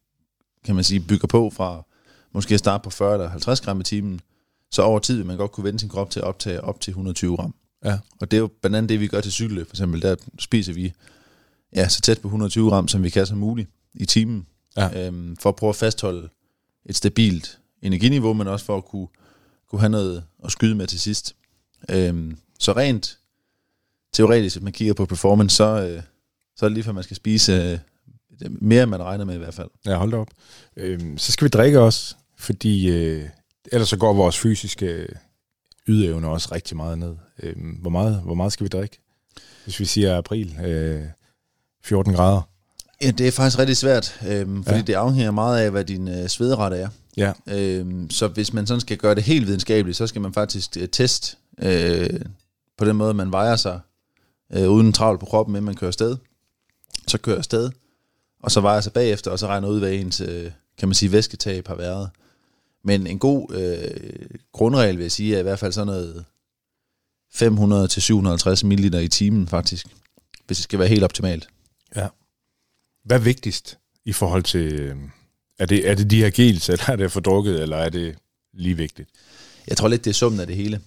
kan man sige, bygger på fra måske at starte på 40 eller 50 gram i timen, så over tid vil man godt kunne vende sin krop til at optage op til 120 gram. Ja. Og det er jo blandt andet det, vi gør til cykelløb. For eksempel, der spiser vi ja, så tæt på 120 gram, som vi kan som muligt i timen. Ja. Øhm, for at prøve at fastholde et stabilt energiniveau, men også for at kunne kunne have noget at skyde med til sidst. Øhm, så rent teoretisk, hvis man kigger på performance, så, øh, så er det lige for, at man skal spise øh, mere, end man regner med i hvert fald. Ja, hold da op. Øhm, så skal vi drikke også, fordi øh, ellers så går vores fysiske ydeevne også rigtig meget ned. Øhm, hvor, meget, hvor meget skal vi drikke? Hvis vi siger april, øh, 14 grader. Ja, det er faktisk rigtig svært, øhm, fordi Ja. det afhænger meget af, hvad din øh, svederet er. Ja, Øhm, så hvis man sådan skal gøre det helt videnskabeligt, så skal man faktisk øh, teste øh, på den måde, man vejer sig øh, uden travl på kroppen, inden man kører afsted. Så kører afsted, og så vejer sig bagefter, og så regner ud, hvad ens, øh, kan man sige, væsketab har været. Men en god øh, grundregel, vil jeg sige, er i hvert fald sådan noget 500-750 ml i timen, faktisk. Hvis det skal være helt optimalt. ja. Hvad er vigtigst i forhold til... Øh, er, det, er det de her gels, eller er det fordrukket, eller er det lige vigtigt? Jeg tror lidt, det er summen af det hele.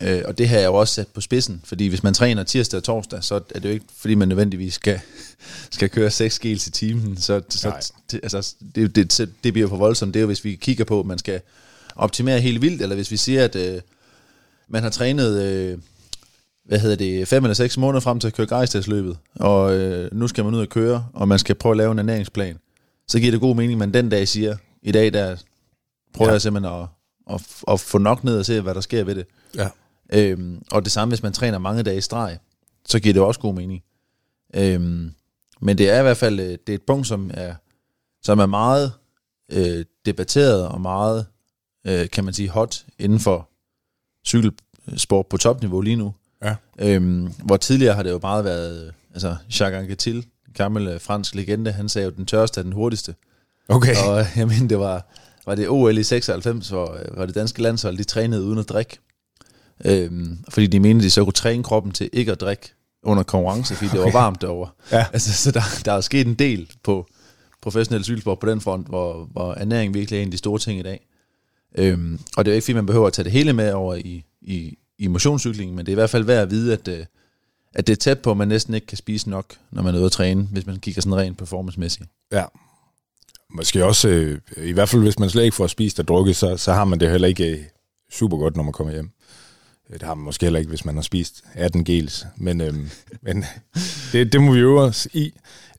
Øh, og det har jeg jo også sat på spidsen, fordi hvis man træner tirsdag og torsdag, så er det jo ikke, fordi man nødvendigvis skal, skal køre 6 gels i timen. Så, så det, altså, det, det, det, bliver for voldsomt. Det er jo, hvis vi kigger på, at man skal optimere helt vildt, eller hvis vi siger, at øh, man har trænet... Øh, hvad hedder det, fem eller seks måneder frem til at køre grejstadsløbet, og øh, nu skal man ud og køre, og man skal prøve at lave en ernæringsplan, så giver det god mening, at man den dag siger, i dag der prøver ja. jeg simpelthen at, at, at få nok ned og se, hvad der sker ved det. Ja. Øhm, og det samme, hvis man træner mange dage i streg, så giver det også god mening. Øhm, men det er i hvert fald øh, det er et punkt, som er, som er meget øh, debatteret og meget, øh, kan man sige, hot inden for cykelsport på topniveau lige nu. Ja. Øhm, hvor tidligere har det jo meget været, øh, altså Jacques Anquetil, gammel øh, fransk legende, han sagde jo, den tørste er den hurtigste. Okay. Og jeg mener, det var, var det OL i 96, hvor, øh, hvor det danske landshold, de trænede uden at drikke. Øhm, fordi de mente, de så kunne træne kroppen til ikke at drikke under konkurrence, fordi det var varmt derovre. Ja. Altså, så der, der er sket en del på professionel cykelsport på den front, hvor, hvor ernæring virkelig er en af de store ting i dag. Øhm, og det er jo ikke, fordi man behøver at tage det hele med over i, i, i motionscyklingen, men det er i hvert fald værd at vide, at, øh, at det er tæt på, at man næsten ikke kan spise nok, når man er ude at træne, hvis man kigger sådan rent performancemæssigt. Ja. Måske også, øh, i hvert fald hvis man slet ikke får spist og drukket, så, så har man det heller ikke øh, super godt, når man kommer hjem. Øh, det har man måske heller ikke, hvis man har spist 18 gels. Men, øhm, men det, det må vi øve os i.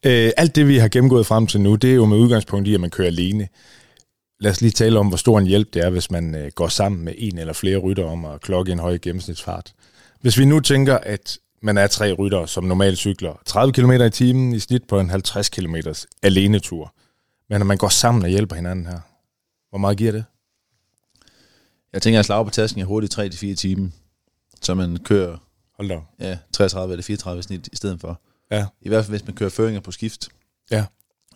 Øh, alt det, vi har gennemgået frem til nu, det er jo med udgangspunkt i, at man kører alene. Lad os lige tale om, hvor stor en hjælp det er, hvis man øh, går sammen med en eller flere rytter om at klokke en høj gennemsnitsfart. Hvis vi nu tænker, at man er tre rytter, som normalt cykler 30 km i timen i snit på en 50 km alene-tur, men når man går sammen og hjælper hinanden her, hvor meget giver det? Jeg tænker, at slag på tasken er hurtigt 3-4 timer, så man kører Hold da. ja, 33 eller 34 snit i stedet for. Ja. I hvert fald, hvis man kører føringer på skift. Ja.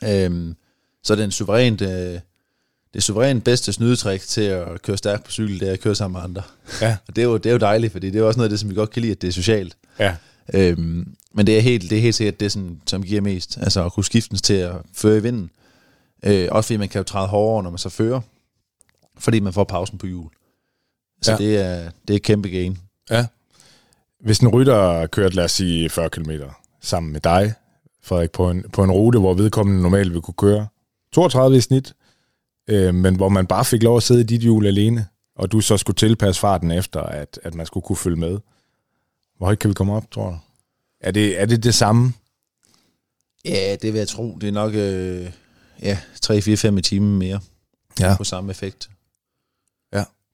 Øhm, så er det en suverænt, øh, det suverænt bedste snydetrik til at køre stærkt på cykel, det er at køre sammen med andre. Ja. Og det er jo, det er jo dejligt, fordi det er også noget af det, som vi godt kan lide, at det er socialt. Ja. Øhm, men det er helt, det er helt sikkert det, som, som giver mest. Altså at kunne skiftes til at føre i vinden. Øh, også fordi man kan jo træde hårdere, når man så fører. Fordi man får pausen på hjul. Så Ja. det, er, det er kæmpe gain. Ja. Hvis en rytter kørt, lad os sige, 40 km sammen med dig, Frederik, på en, på en rute, hvor vedkommende normalt vil kunne køre 32 i snit, øh, men hvor man bare fik lov at sidde i dit hjul alene, og du så skulle tilpasse farten efter, at, at man skulle kunne følge med. Hvor højt kan vi komme op, tror du? Er det er det, det samme? Ja, det vil jeg tro. Det er nok øh, ja, 3-4-5 i timen mere Ja. på samme effekt.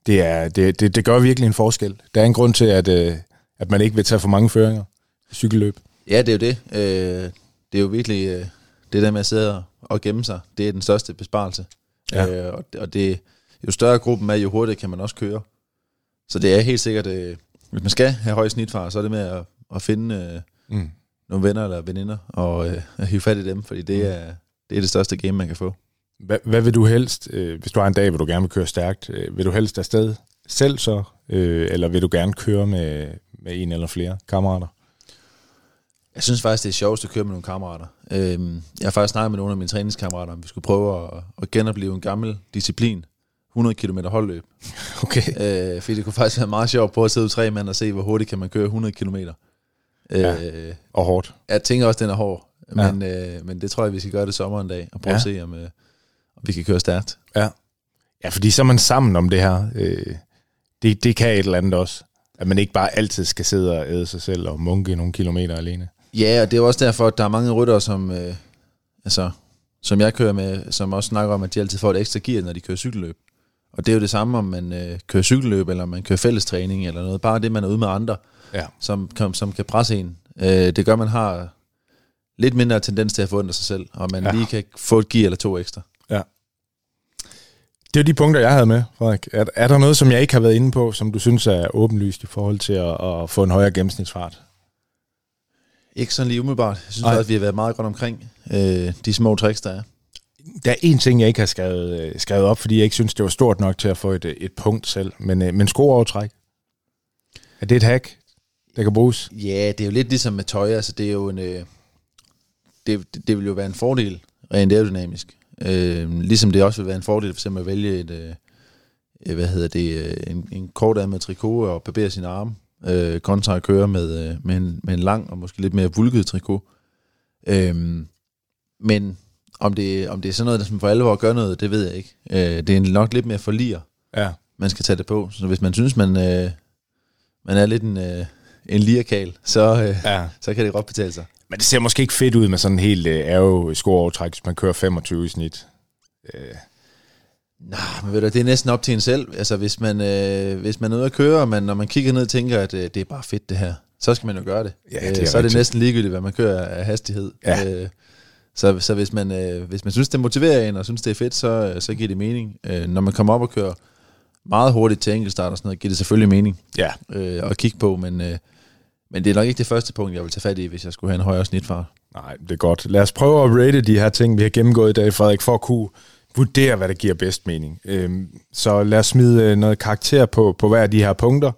Det, er, det, det, det gør virkelig en forskel. Der er en grund til, at, øh, at man ikke vil tage for mange føringer i cykelløb. Ja, det er jo det. Øh, det er jo virkelig øh, det der med at sidde og- gemme sig. Det er den største besparelse. Ja. Øh, og, og det, jo større gruppen er, jo hurtigere kan man også køre. Så det er helt sikkert, øh, hvis man skal have høj snitfart, så er det med at, at finde øh, Mm. nogle venner eller veninder og øh, at hive fat i dem, fordi det er, det er det største game, man kan få. Hvad, hvad vil du helst, øh, hvis du har en dag, hvor du gerne vil køre stærkt, øh, vil du helst afsted selv så, øh, eller vil du gerne køre med, med en eller flere kammerater? Jeg synes faktisk, det er sjovest at køre med nogle kammerater. Øhm, jeg har faktisk snakket med nogle af mine træningskammerater, om vi skulle prøve at, at genopleve en gammel disciplin. 100 km holdløb. Okay. Øh, fordi det kunne faktisk være meget sjovt på at sidde ud tre mand og se, hvor hurtigt kan man køre 100 km. Øh, Ja. Og hårdt. Jeg tænker også, den er hård. Ja. Men, øh, men det tror jeg, vi skal gøre det sommer en dag, og prøve Ja. at se, om, øh, om vi kan køre stærkt. Ja. Ja, fordi så er man sammen om det her. Øh, det, det kan et eller andet også. At man ikke bare altid skal sidde og æde sig selv og munke nogle kilometer alene. Ja, og det er også derfor, at der er mange ryttere, som, øh, altså, som jeg kører med, som også snakker om, at de altid får et ekstra gear, når de kører cykelløb. Og det er jo det samme, om man øh, kører cykelløb, eller om man kører fællestræning, eller noget. Bare det, man er ude med andre, Ja. som, kan, som kan presse en. Øh, det gør, man har lidt mindre tendens til at forundre sig selv, og man Ja. ja. lige kan få et gear eller to ekstra. Det er de punkter, jeg havde med, Frederik. Er, er der noget, som jeg ikke har været inde på, som du synes er åbenlyst i forhold til at, at få en højere gennemsnitsfart? Ikke sådan lige umiddelbart. Jeg synes også, at vi har været meget godt omkring øh, de små tricks, der er. Der er en ting, jeg ikke har skrevet, øh, skrevet op, fordi jeg ikke synes, det var stort nok til at få et, øh, et punkt selv. Men, øh, men skoovertræk, er det et hack, der kan bruges? Ja, det er jo lidt ligesom med tøj. Altså, det er jo en... Øh, det, det, det vil jo være en fordel, rent aerodynamisk. Øh, ligesom det også vil være en fordel for eksempel at vælge et, øh, øh, hvad hedder det, øh, en, en kort af med trikot og barbere sine arme, øh, kontra at køre med, øh, med, en, med en lang og måske lidt mere vulket trikot. Øh, men om det, om det er sådan noget, der som for alvor gør noget, det ved jeg ikke. Øh, det er nok lidt mere forlier, Ja. man skal tage det på. Så hvis man synes, man, øh, man er lidt en, øh, en lierkal, så, øh, ja. så kan det godt betale sig. Men det ser måske ikke fedt ud med sådan en helt øh, ærge skoovertræk, hvis man kører 25 i snit. Øh, Nej, men ved du, det er næsten op til en selv. Altså, hvis man, øh, hvis man er ude at køre, og man, når man kigger ned og tænker, at øh, det er bare fedt det her, så skal man jo gøre det. Ja, det er øh, så er det næsten ligegyldigt, hvad man kører af hastighed. Ja. Øh, så, så hvis man, øh, hvis man synes, det motiverer en, og synes, det er fedt, så, øh, så giver det mening. Øh, når man kommer op og kører meget hurtigt til enkeltstart og sådan noget, giver det selvfølgelig mening ja, øh, at kigge på, men, øh, men det er nok ikke det første punkt, jeg vil tage fat i, hvis jeg skulle have en højere snitfart. nej, det er godt. Lad os prøve at rate de her ting, vi har gennemgået i dag, Frederik, for at kunne vurdere, hvad der giver bedst mening. Øhm, så lad os smide øh, noget karakter på, på hver af de her punkter.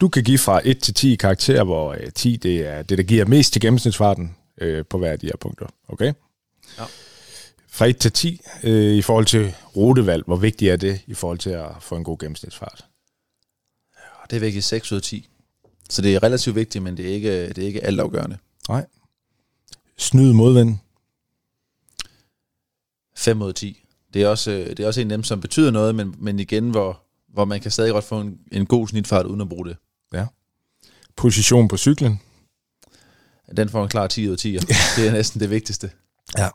Du kan give fra 1 til 10 karakterer, hvor øh, 10 det er det, der giver mest til gennemsnitsfarten øh, på hver af de her punkter. Okay? Ja. Fra 1 til 10 øh, i forhold til rutevalg, hvor vigtigt er det i forhold til at få en god gennemsnitsfart? Og det er virkelig 6 ud af 10. Så det er relativt vigtigt, men det er ikke, det er ikke altafgørende. Nej. Snyd modvind. 5 ud af 10. Det er også, det er også en af dem, som betyder noget, men, men igen, hvor, hvor man kan stadig godt få en, en god snitfart uden at bruge det. Position på cyklen. Den får en klar 10 ud af 10. Det er næsten det vigtigste. Ja.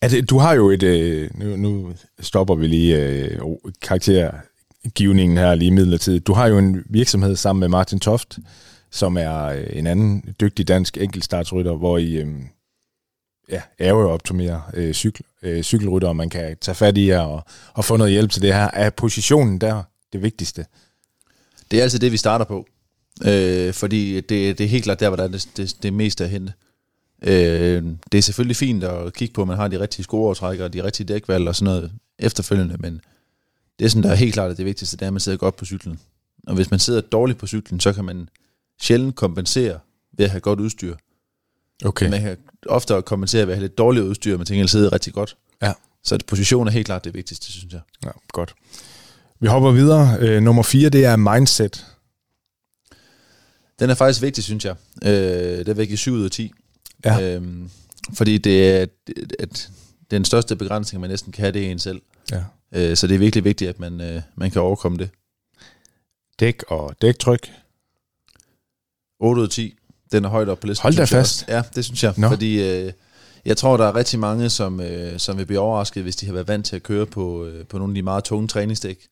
Er det, du har jo et... Øh, nu, nu stopper vi lige øh, navngivningen her lige midlertidigt. Du har jo en virksomhed sammen med Martin Toft, som er øh, en anden dygtig dansk enkeltstartsrytter, hvor I øh, ja, aerooptimerer øh, cykel, øh, cykelrytter, og man kan tage fat i jer og, og få noget hjælp til det her. Er positionen der det vigtigste? Det er altid det, vi starter på. Øh, fordi det, det er helt klart der, hvor der er det, det, det meste at hente. Øh, det er selvfølgelig fint at kigge på, at man har de rigtige skoreovertrækker og de rigtige dækvalg og sådan noget efterfølgende, men det, som der er helt klart det vigtigste, det er, at man sidder godt på cyklen. Og hvis man sidder dårligt på cyklen, så kan man sjældent kompensere ved at have godt udstyr. Okay. Man kan ofte kompensere ved at have lidt dårligt udstyr, men til gengæld sidder rigtig godt. Ja. Så position er helt klart det vigtigste, synes jeg. Ja, godt. Vi hopper videre. Øh, nummer 4, det er mindset. Den er faktisk vigtig, synes jeg. Øh, det er væk i 7 ud af 10. Ja. Øhm, fordi det er at den største begrænsning, man næsten kan have, det er en selv. Ja. Øh, så det er virkelig vigtigt, at man, øh, man kan overkomme det. Dæk og dæktryk. 8 ud af 10. Den er højt op på listen. Hold da fast. Ja, det synes jeg. Nå. Fordi øh, jeg tror, der er rigtig mange, som, øh, som vil blive overrasket, hvis de har været vant til at køre på, øh, på nogle af de meget tunge træningsdæk,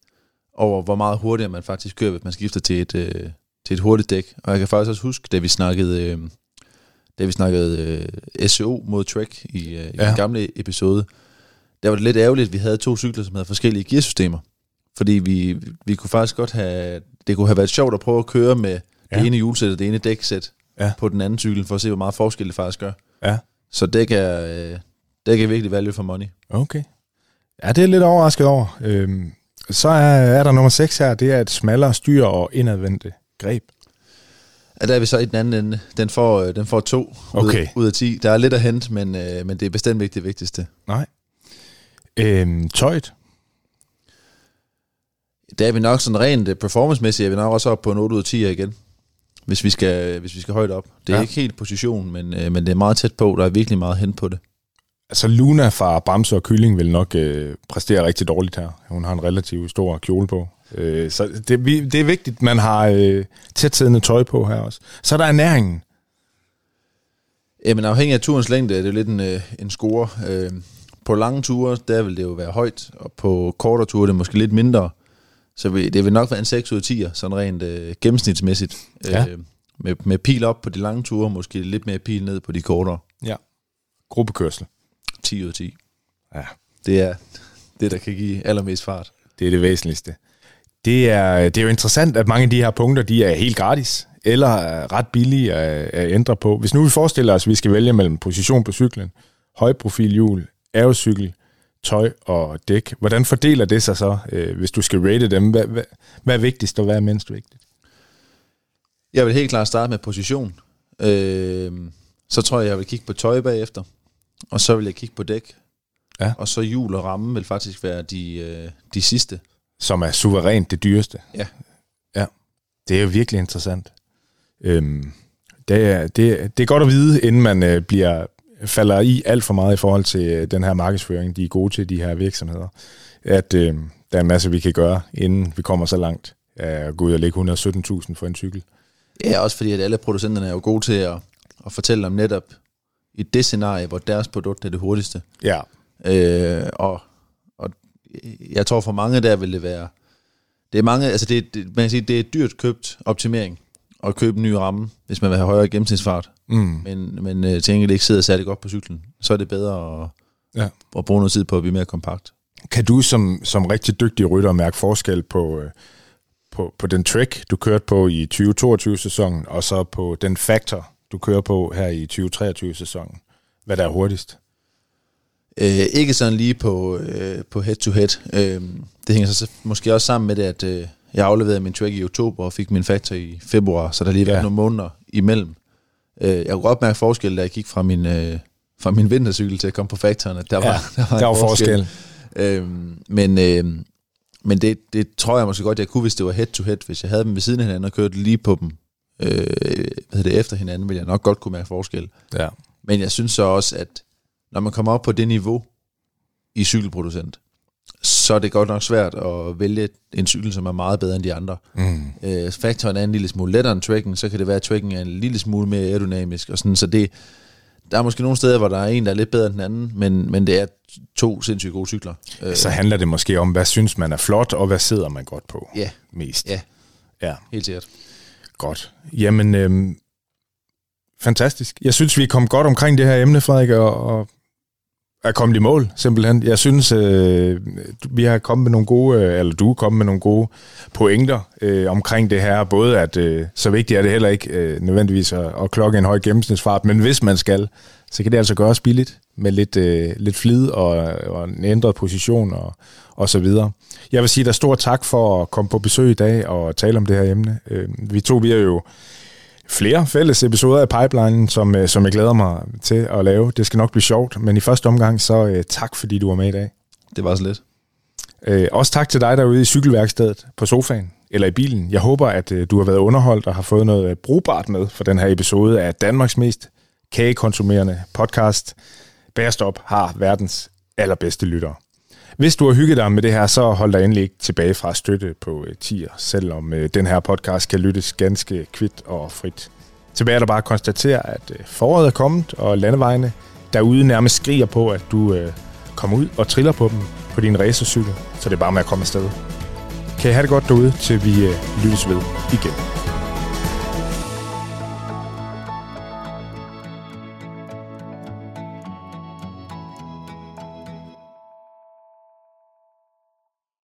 over hvor meget hurtigere man faktisk kører, hvis man skifter til et, øh, til et hurtigt dæk. Og jeg kan faktisk også huske, da vi snakkede, øh, da vi snakkede øh, SEO mod Trek i, øh, i Ja. den gamle episode, der var det lidt ærgerligt, at vi havde to cykler, som havde forskellige gearsystemer. Fordi vi, vi kunne faktisk godt have, det kunne have været sjovt at prøve at køre med Ja. det ene hjulsæt og det ene dæksæt Ja. på den anden cykel, for at se, hvor meget forskel det faktisk gør. Ja. Så dæk er, øh, dæk er virkelig value for money. Okay. Ja, det er lidt overrasket over. Øhm, så er, er der nummer 6 her, det er et smallere styr og indadvendte greb. Ja, der er vi så i den anden ende. Den får, øh, den får to Okay. ud, ud af 10. Der er lidt at hente, men, øh, men det er bestemt ikke det vigtigste. Nej. Øhm, tøjet. Der er vi nok sådan rent øh, performancemæssigt, er vi nok også op på en 8 ud af 10 igen. Hvis vi skal, hvis vi skal højt op. Det er Ja. ikke helt position, men, øh, men det er meget tæt på. Der er virkelig meget hen på det. Altså Luna fra Bamse og Kylling vil nok øh, præstere rigtig dårligt her. Hun har en relativt stor kjole på. Øh, så det, vi, det er vigtigt, man har øh, tætsiddende tøj på her også. Så er der ernæringen. Jamen afhængig af turens længde er det lidt en, øh, en score. Øh, på lange ture, der vil det jo være højt, og på kortere ture er det måske lidt mindre. Så vil, det vil nok være en 6 ud af 10, sådan rent øh, gennemsnitsmæssigt. Ja. Øh, med, med pil op på de lange ture, måske lidt mere pil ned på de kortere. Ja. Gruppekørsel. 10 ud af 10. Ja. Det er det, der kan give allermest fart. Det er det væsentligste. Det er, det er jo interessant, at mange af de her punkter, de er helt gratis, eller er ret billige at, at ændre på. Hvis nu vi forestiller os, at vi skal vælge mellem position på cyklen, højprofilhjul, aerocykel, tøj og dæk, hvordan fordeler det sig så, øh, hvis du skal rate dem? Hvad, hvad, hvad er vigtigst, og hvad er mindst vigtigt? Jeg vil helt klart starte med position. Øh, så tror jeg, jeg vil kigge på tøj bagefter. Og så vil jeg kigge på dæk. Ja. Og så hjul og ramme vil faktisk være de, øh, de sidste. Som er suverænt det dyreste. Ja. Ja, det er jo virkelig interessant. Øhm, det, er, det, det er godt at vide, inden man øh, bliver falder i alt for meget i forhold til øh, den her markedsføring, de er gode til, de her virksomheder, at øh, der er en masse, vi kan gøre, inden vi kommer så langt at gå ud og lægge 117.000 for en cykel. Ja, også fordi at alle producenterne er jo gode til at, at fortælle om netop i det scenarie, hvor deres produkt er det hurtigste. Ja. Øh, og, og jeg tror for mange der vil det være, det er mange, altså det, det, man kan sige, det er dyrt købt optimering at købe en ny ramme, hvis man vil have højere gennemsnitsfart. Mm. Men, men øh, til enkelt ikke sidder særlig godt på cyklen, så er det bedre at, Ja. at bruge noget tid på at blive mere kompakt. Kan du som, som rigtig dygtig rytter mærke forskel på, øh, på, på den trek, du kørte på i 2022-sæsonen, og så på den factor, du kører på her i 2023-sæsonen? Hvad der er hurtigst? Øh, ikke sådan lige på, øh, på head-to-head. Øh, det hænger så måske også sammen med det, at øh, jeg afleverede min track i oktober og fik min factor i februar, så der lige Ja. nogle måneder imellem. Øh, jeg kunne godt mærke forskel, da jeg gik fra min, øh, fra min vintercykel til at komme på factoren, at der var, Ja, der var, Der er jo forskel. Øhm, men øh, men det, det tror jeg måske godt, jeg kunne, hvis det var head-to-head. Hvis jeg havde dem ved siden af hinanden og kørte lige på dem øh, hvad hedder det, efter hinanden, ville jeg nok godt kunne mærke forskel. Ja. Men jeg synes så også, at når man kommer op på det niveau i cykelproducent, så er det godt nok svært at vælge en cykel, som er meget bedre end de andre. Mm. Øh, faktoren er en lille smule lettere end tracken, så kan det være, at tracken er en lille smule mere aerodynamisk. Og sådan, så det, der er måske nogle steder, hvor der er en, der er lidt bedre end den anden, men, men det er to sindssygt gode cykler. Øh, Så handler det måske om, hvad synes man er flot, og hvad sidder man godt på Ja, mest. ja, ja. helt sikkert. Godt. Jamen, øhm, fantastisk. Jeg synes, vi er kommet godt omkring det her emne, Frederik, og, og er kommet i mål, simpelthen. Jeg synes, øh, vi har kommet med nogle gode, øh, eller du er kommet med nogle gode pointer øh, omkring det her. Både at, øh, så vigtigt er det heller ikke øh, nødvendigvis at, at klokke en høj gennemsnitsfart, men hvis man skal, så kan det altså gøres billigt med lidt, øh, lidt flid og, og en ændret position og, og så videre. Jeg vil sige dig stor tak for at komme på besøg i dag og tale om det her emne. Øh, vi to, vi er jo flere fælles episoder af Pipelinen, som, øh, som jeg glæder mig til at lave. Det skal nok blive sjovt, men i første omgang, så øh, tak fordi du var med i dag. Det var så lidt. Øh, også tak til dig derude i cykelværkstedet på sofaen eller i bilen. Jeg håber, at øh, du har været underholdt og har fået noget øh, brugbart med for den her episode af Danmarks mest kagekonsumerende podcast. Bærestop har verdens allerbedste lyttere. Hvis du har hygget dig med det her, så hold dig endelig ikke tilbage fra at støtte på øh, tier, selvom øh, den her podcast kan lyttes ganske kvidt og frit. Tilbage er der bare at konstatere, at øh, foråret er kommet, og landevejene derude nærmest skriger på, at du kommer ud og triller på dem på din racercykel, så det er bare med at komme afsted. Kan I have det godt derude, til vi lyttes ved igen.